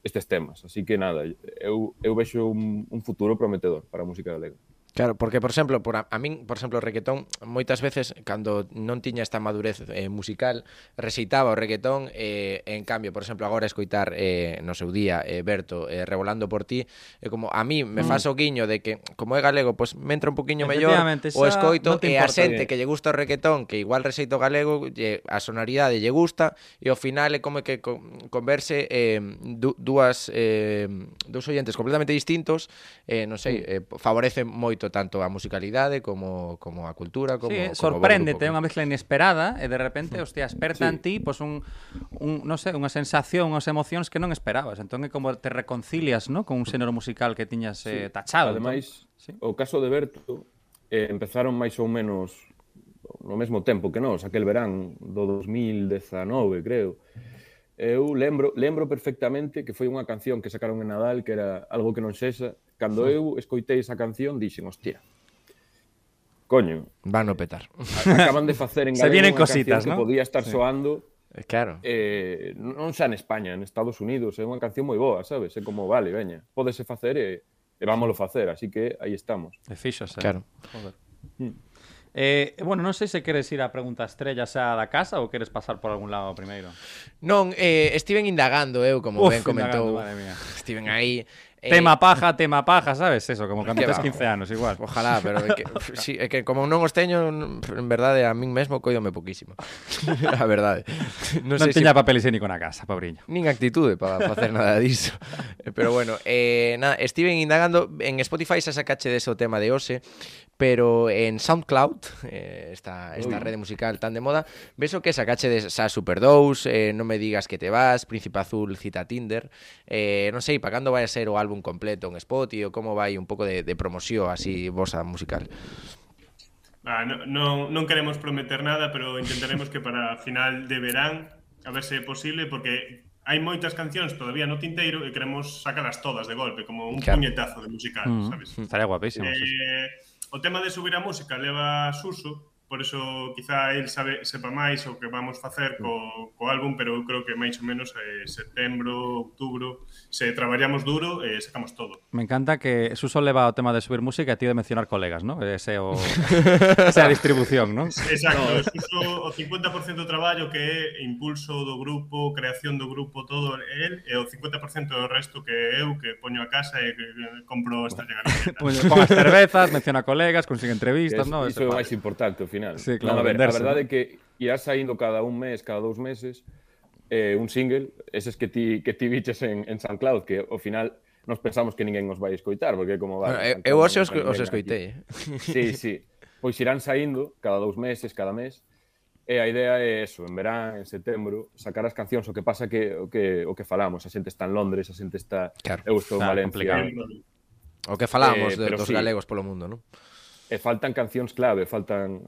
estes temas. Así que nada, eu, eu vexo un, un futuro prometedor para a música galega. Claro, porque por exemplo, por a, a min, por exemplo, o reggaetón moitas veces cando non tiña esta madurez eh, musical, rexeitaba o reggaetón eh, en cambio, por exemplo, agora escoitar eh, no seu día eh, Berto eh, revolando por ti, eh, como a mí me mm. faz o guiño de que como é galego, pois pues, me entra un poquinho mellor o escoito no e a xente que... que lle gusta o reggaetón, que igual rexeito galego, lle, a sonoridade lle gusta e ao final é como que converse eh, du, dúas eh, dous oyentes completamente distintos, eh, non sei, eh, favorece moito respecto tanto a musicalidade como como a cultura, como sí, como sorpréndete, é unha mezcla inesperada e de repente, hostia, esperta sí. en ti pois pues un, un non sei, sé, unha sensación, unhas emocións que non esperabas. Entón é como te reconcilias, ¿no? con un xénero musical que tiñas sí. eh, tachado. Entón. Ademais, sí. o caso de Berto eh, empezaron máis ou menos no mesmo tempo que nós, aquel verán do 2019, creo. Eu lembro, lembro perfectamente que foi unha canción que sacaron en Nadal, que era algo que non sexa. Cando eu escoitei esa canción, dixen, hostia, coño. Van a petar. Acaban de facer en Se vienen cositas, ¿no? que podía estar sí. soando eh, Claro. Eh, non xa en España, en Estados Unidos, é unha canción moi boa, sabes? É como, vale, veña, podese facer e, e vámoslo facer, así que aí estamos. E fixo, eh? Claro. Joder. Mm. Eh, bueno, non sei se queres ir a pregunta estrella xa da casa ou queres pasar por algún lado primeiro. Non, eh, estiven indagando eu, como Uf, ben comentou. Indagando, estiven aí Eh, tema paja, tema paja, sabes? Eso, como cando tes 15 anos, igual. Ojalá, pero é que, sí, é que como non os teño, en verdade, a min mesmo coidome poquísimo. a verdade. Non, non sei teña si... papel higiénico na casa, pobriño. Nin actitude para facer nada disso. Eh, pero bueno, eh, nada, estiven indagando, en Spotify xa sacache dese o tema de Ose, pero en SoundCloud, eh, esta, esta red musical tan de moda, beso que sacache de Sa Super 2, eh, No me digas que te vas, Príncipe Azul, Cita Tinder, eh, non sei, para cando vai a ser o álbum completo en Spotify ou como vai un pouco de, de promoción así vosa musical? Ah, no, non, non queremos prometer nada, pero intentaremos que para final de verán, a ver se é posible, porque hai moitas cancións todavía no tinteiro e queremos sacalas todas de golpe, como un claro. puñetazo de musical, mm, -hmm. sabes? Estaría guapísimo. Eh, sí o tema de subir a música leva Suso por eso quizá el sabe, sepa máis o que vamos facer co, co álbum, pero eu creo que máis ou menos eh, setembro, outubro, se traballamos duro, eh, sacamos todo. Me encanta que Suso leva o tema de subir música e ti de mencionar colegas, ¿no? Ese o, esa distribución, ¿no? Exacto, no. Suso o 50% do traballo que é impulso do grupo, creación do grupo, todo el, e o 50% do resto que eu que poño a casa e que compro esta llegar a Pon as cervezas, menciona colegas, consigue entrevistas, es, ¿no? Iso é o máis importante, final. Sí, claro, non, a, ver, venderse, a verdade é que irá saindo cada un mes, cada dous meses, eh, un single, eses que ti, que ti biches en, en SoundCloud, que ao final nos pensamos que ninguén os vai escoitar, porque como va... Bueno, eu hoxe os, os escoitei. Sí, sí. Pois irán saindo cada dous meses, cada mes, e a idea é eso, en verán, en setembro, sacar as cancións, o que pasa que o que, o que falamos, a xente está en Londres, a xente está... Claro, eu estou en Valencia. Complicado. O que falamos eh, de, dos sí, galegos polo mundo, non? E faltan cancións clave, faltan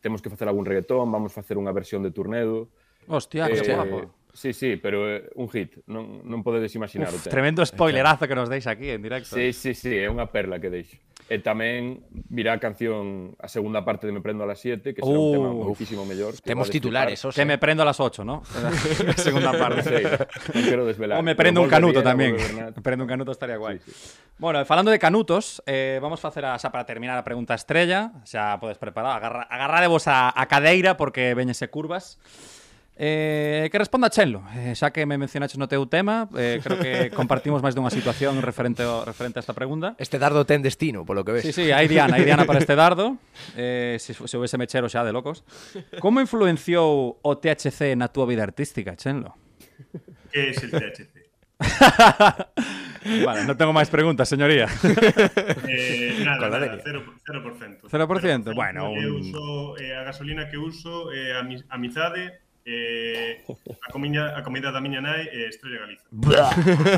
temos que facer algún reggaetón, vamos facer unha versión de Turnedo. Hostia, eh, que guapo. Sí, sí, pero eh, un hit, non, non podedes imaginar. Uf, tremendo spoilerazo que nos deis aquí en directo. Sí, sí, sí, é unha perla que deixo. E tamén virá a canción a segunda parte de Me prendo a las 7, que será uh, un tema uh, muitísimo mellor. Temos titulares, o sea. Que me prendo a las 8, ¿no? a segunda parte. Sí, non quero desvelar. O me prendo un canuto tamén. Me prendo un canuto estaría guai. Sí, sí. Bueno, falando de canutos, eh, vamos facer a, xa para terminar a pregunta estrella, xa podes preparar, agarra, agarradevos a, a cadeira porque veñese curvas. Eh, que responda Chenlo, eh, xa que me mencionaches no teu tema, eh, creo que compartimos máis dunha situación referente, ao, referente a esta pregunta. Este dardo ten destino, polo que ves. Sí, sí, hai Diana, hai Diana para este dardo, eh, se, se houvese mechero xa de locos. Como influenciou o THC na túa vida artística, Chenlo? Que é o THC? vale, non tengo máis preguntas, señoría. Eh, nada, nada, 0%. 0%, 0%, 0%, 0%, bueno, eu uso, eh, a gasolina que uso, eh, a, mi, a Eh, a, comiña, a comida da miña nai eh, Estrella Galiza.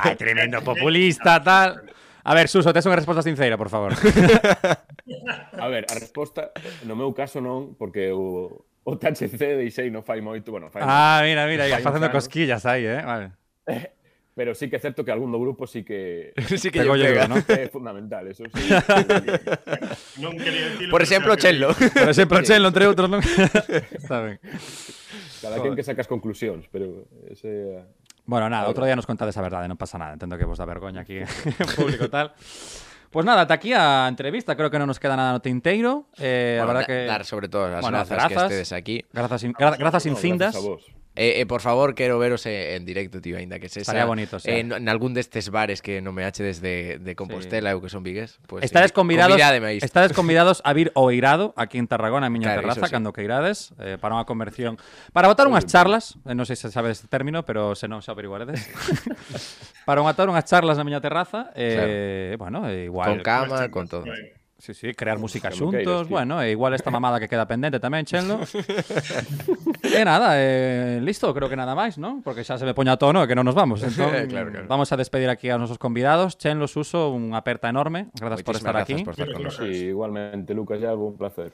Ai, tremendo populista, tal. A ver, Suso, tes unha resposta sincera, por favor. a ver, a resposta, no meu caso non, porque o, o THC deixei non fai moito, bueno, fai Ah, mira, mira, fai facendo anos. cosquillas aí, eh? Vale. Pero sí que é certo que algún do grupo sí que... sí que Pego llego, ¿no? É fundamental, eso sí. non quería decirlo, Por exemplo, Chelo. Por exemplo, Chelo, entre outros, non? Está ben. Cada quen que sacas conclusións, pero ese Bueno, nada, outro día nos contades a verdade, non pasa nada. Entendo que vos da vergoña aquí en público tal. Pues nada, ata aquí a entrevista, creo que non nos queda nada no tinteiro. Eh, Bueno, verdad da- que dar sobre todo las Bueno, grazas, que grazas. estedes aquí. Grazas, in- gra- grazas No, infindas. gracias a vos. E, e por favor, quero veros en directo, tío, aínda que sexa Estaría bonito, sí. en, en algún destes bares que non me achedes de, de Compostela sí. ou que son vigues, pues, estades eh, sí, convidados, estades convidados a vir ao Eirado aquí en Tarragona, a miña claro, terraza, sí. cando que irades, eh, para unha conversión, para botar unhas charlas, eh, non sei se sabes este término, pero se non xa averiguaredes. para botar unhas charlas na miña terraza, eh, claro. bueno, eh, igual. Con cama, con todo. Sí, sí, crear música xuntos, queiras, tío. bueno, e igual esta mamada que queda pendente tamén, Chenlo. e nada, eh, listo, creo que nada máis, ¿no? Porque xa se me poña a tono e que non nos vamos. Entón, Claro, claro. vamos a despedir aquí a nosos convidados. Chenlo, Suso, unha aperta enorme. Grazas por estar grazas aquí. por estar con nosotros. Sí, igualmente, Lucas Yago, un placer.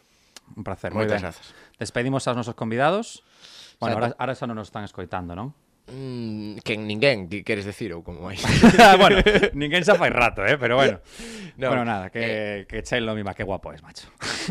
Un placer, moi Moitas ben. grazas. Despedimos aos nosos convidados. Bueno, ahora, ahora xa non nos están escoitando, non? Mm, que ninguén, que queres decir ou como vai? bueno, ninguén xa fai rato, eh, pero bueno. No, bueno, nada, que, que Chelo mima, que guapo es, macho.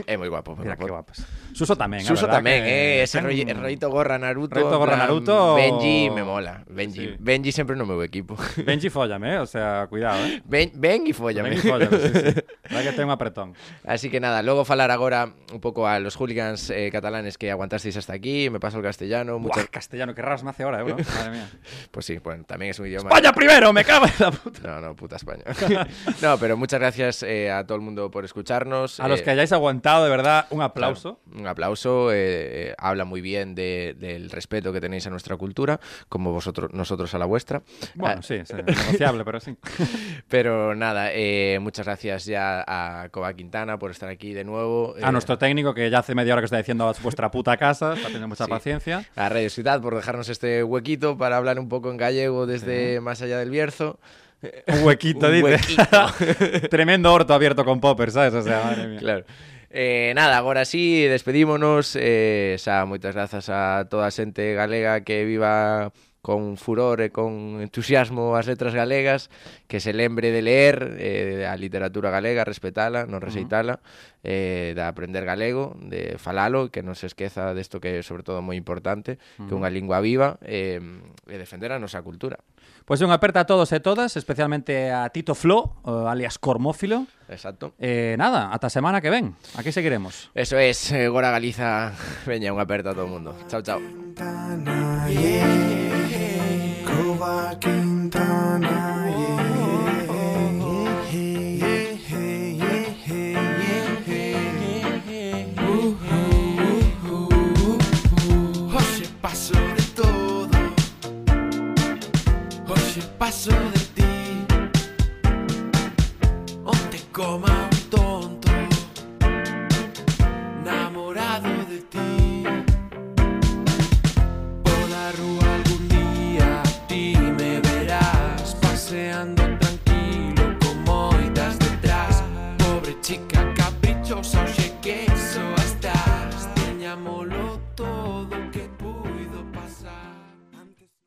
É moi guapo, Mira, guapo. que guapos. Suso tamén, a Suso verdad tamén, que eh, ese rollo, el rollito gorra Naruto. Rollito gorra Naruto- Benji me mola. Benji, Sí. Benji sempre no meu equipo. Benji follame, eh, o sea, cuidado, eh. Ben, ben e fóllame. Benji follame, sí, sí. Verdad que ten un apretón. Así que nada, logo falar agora un pouco a los hooligans eh, catalanes que aguantasteis hasta aquí, me paso el castellano, Buah, muchas... castellano, que raras me hace ahora, eh, bro. Madre mía. Pues sí, bueno, también es un idioma... ¡España primero! ¡Me cago en la puta! No, no, puta España. no, pero muchas gracias eh, a todo el mundo por escucharnos. A los eh, que hayáis aguantado, de verdad, un Claro, aplauso. un aplauso. eh, eh, habla muy bien de- del respeto que tenéis a nuestra cultura, como vosotros, nosotros a la vuestra. Bueno, Ah, sí, es negociable, pero sí. Pero nada, eh, muchas gracias ya a Coba Quintana por estar aquí de nuevo. A eh, nuestro técnico, que ya hace media hora que está diciendo vuestra puta casa, está teniendo mucha Sí. paciencia. a Radio Ciudad por dejarnos este huequito para hablar un poco en gallego desde más allá del Bierzo. Un huequito, Un dice. huequito. Tremendo orto abierto con poppers, ¿sabes? O sea, madre mía. Claro. Eh, nada, agora sí, despedímonos eh, xa, moitas grazas a toda a xente galega que viva con furor e con entusiasmo as letras galegas, que se lembre de leer eh, a literatura galega, respetala, non receitala, uh -huh. eh, de aprender galego, de falalo, que non se esqueza desto que é sobre todo moi importante, uh -huh. que é unha lingua viva, eh, e defender a nosa cultura. Pois unha aperta a todos e todas, especialmente a Tito Flo, alias Cormófilo. Exacto. Eh, nada, ata semana que ven. Aquí seguiremos. Eso es, eh, Gora Galiza, veña, unha aperta a todo o mundo. Chao, chao. Yeah. Uh, uh. Hoxe paso de todo. Hoxe paso de ti. Onte coma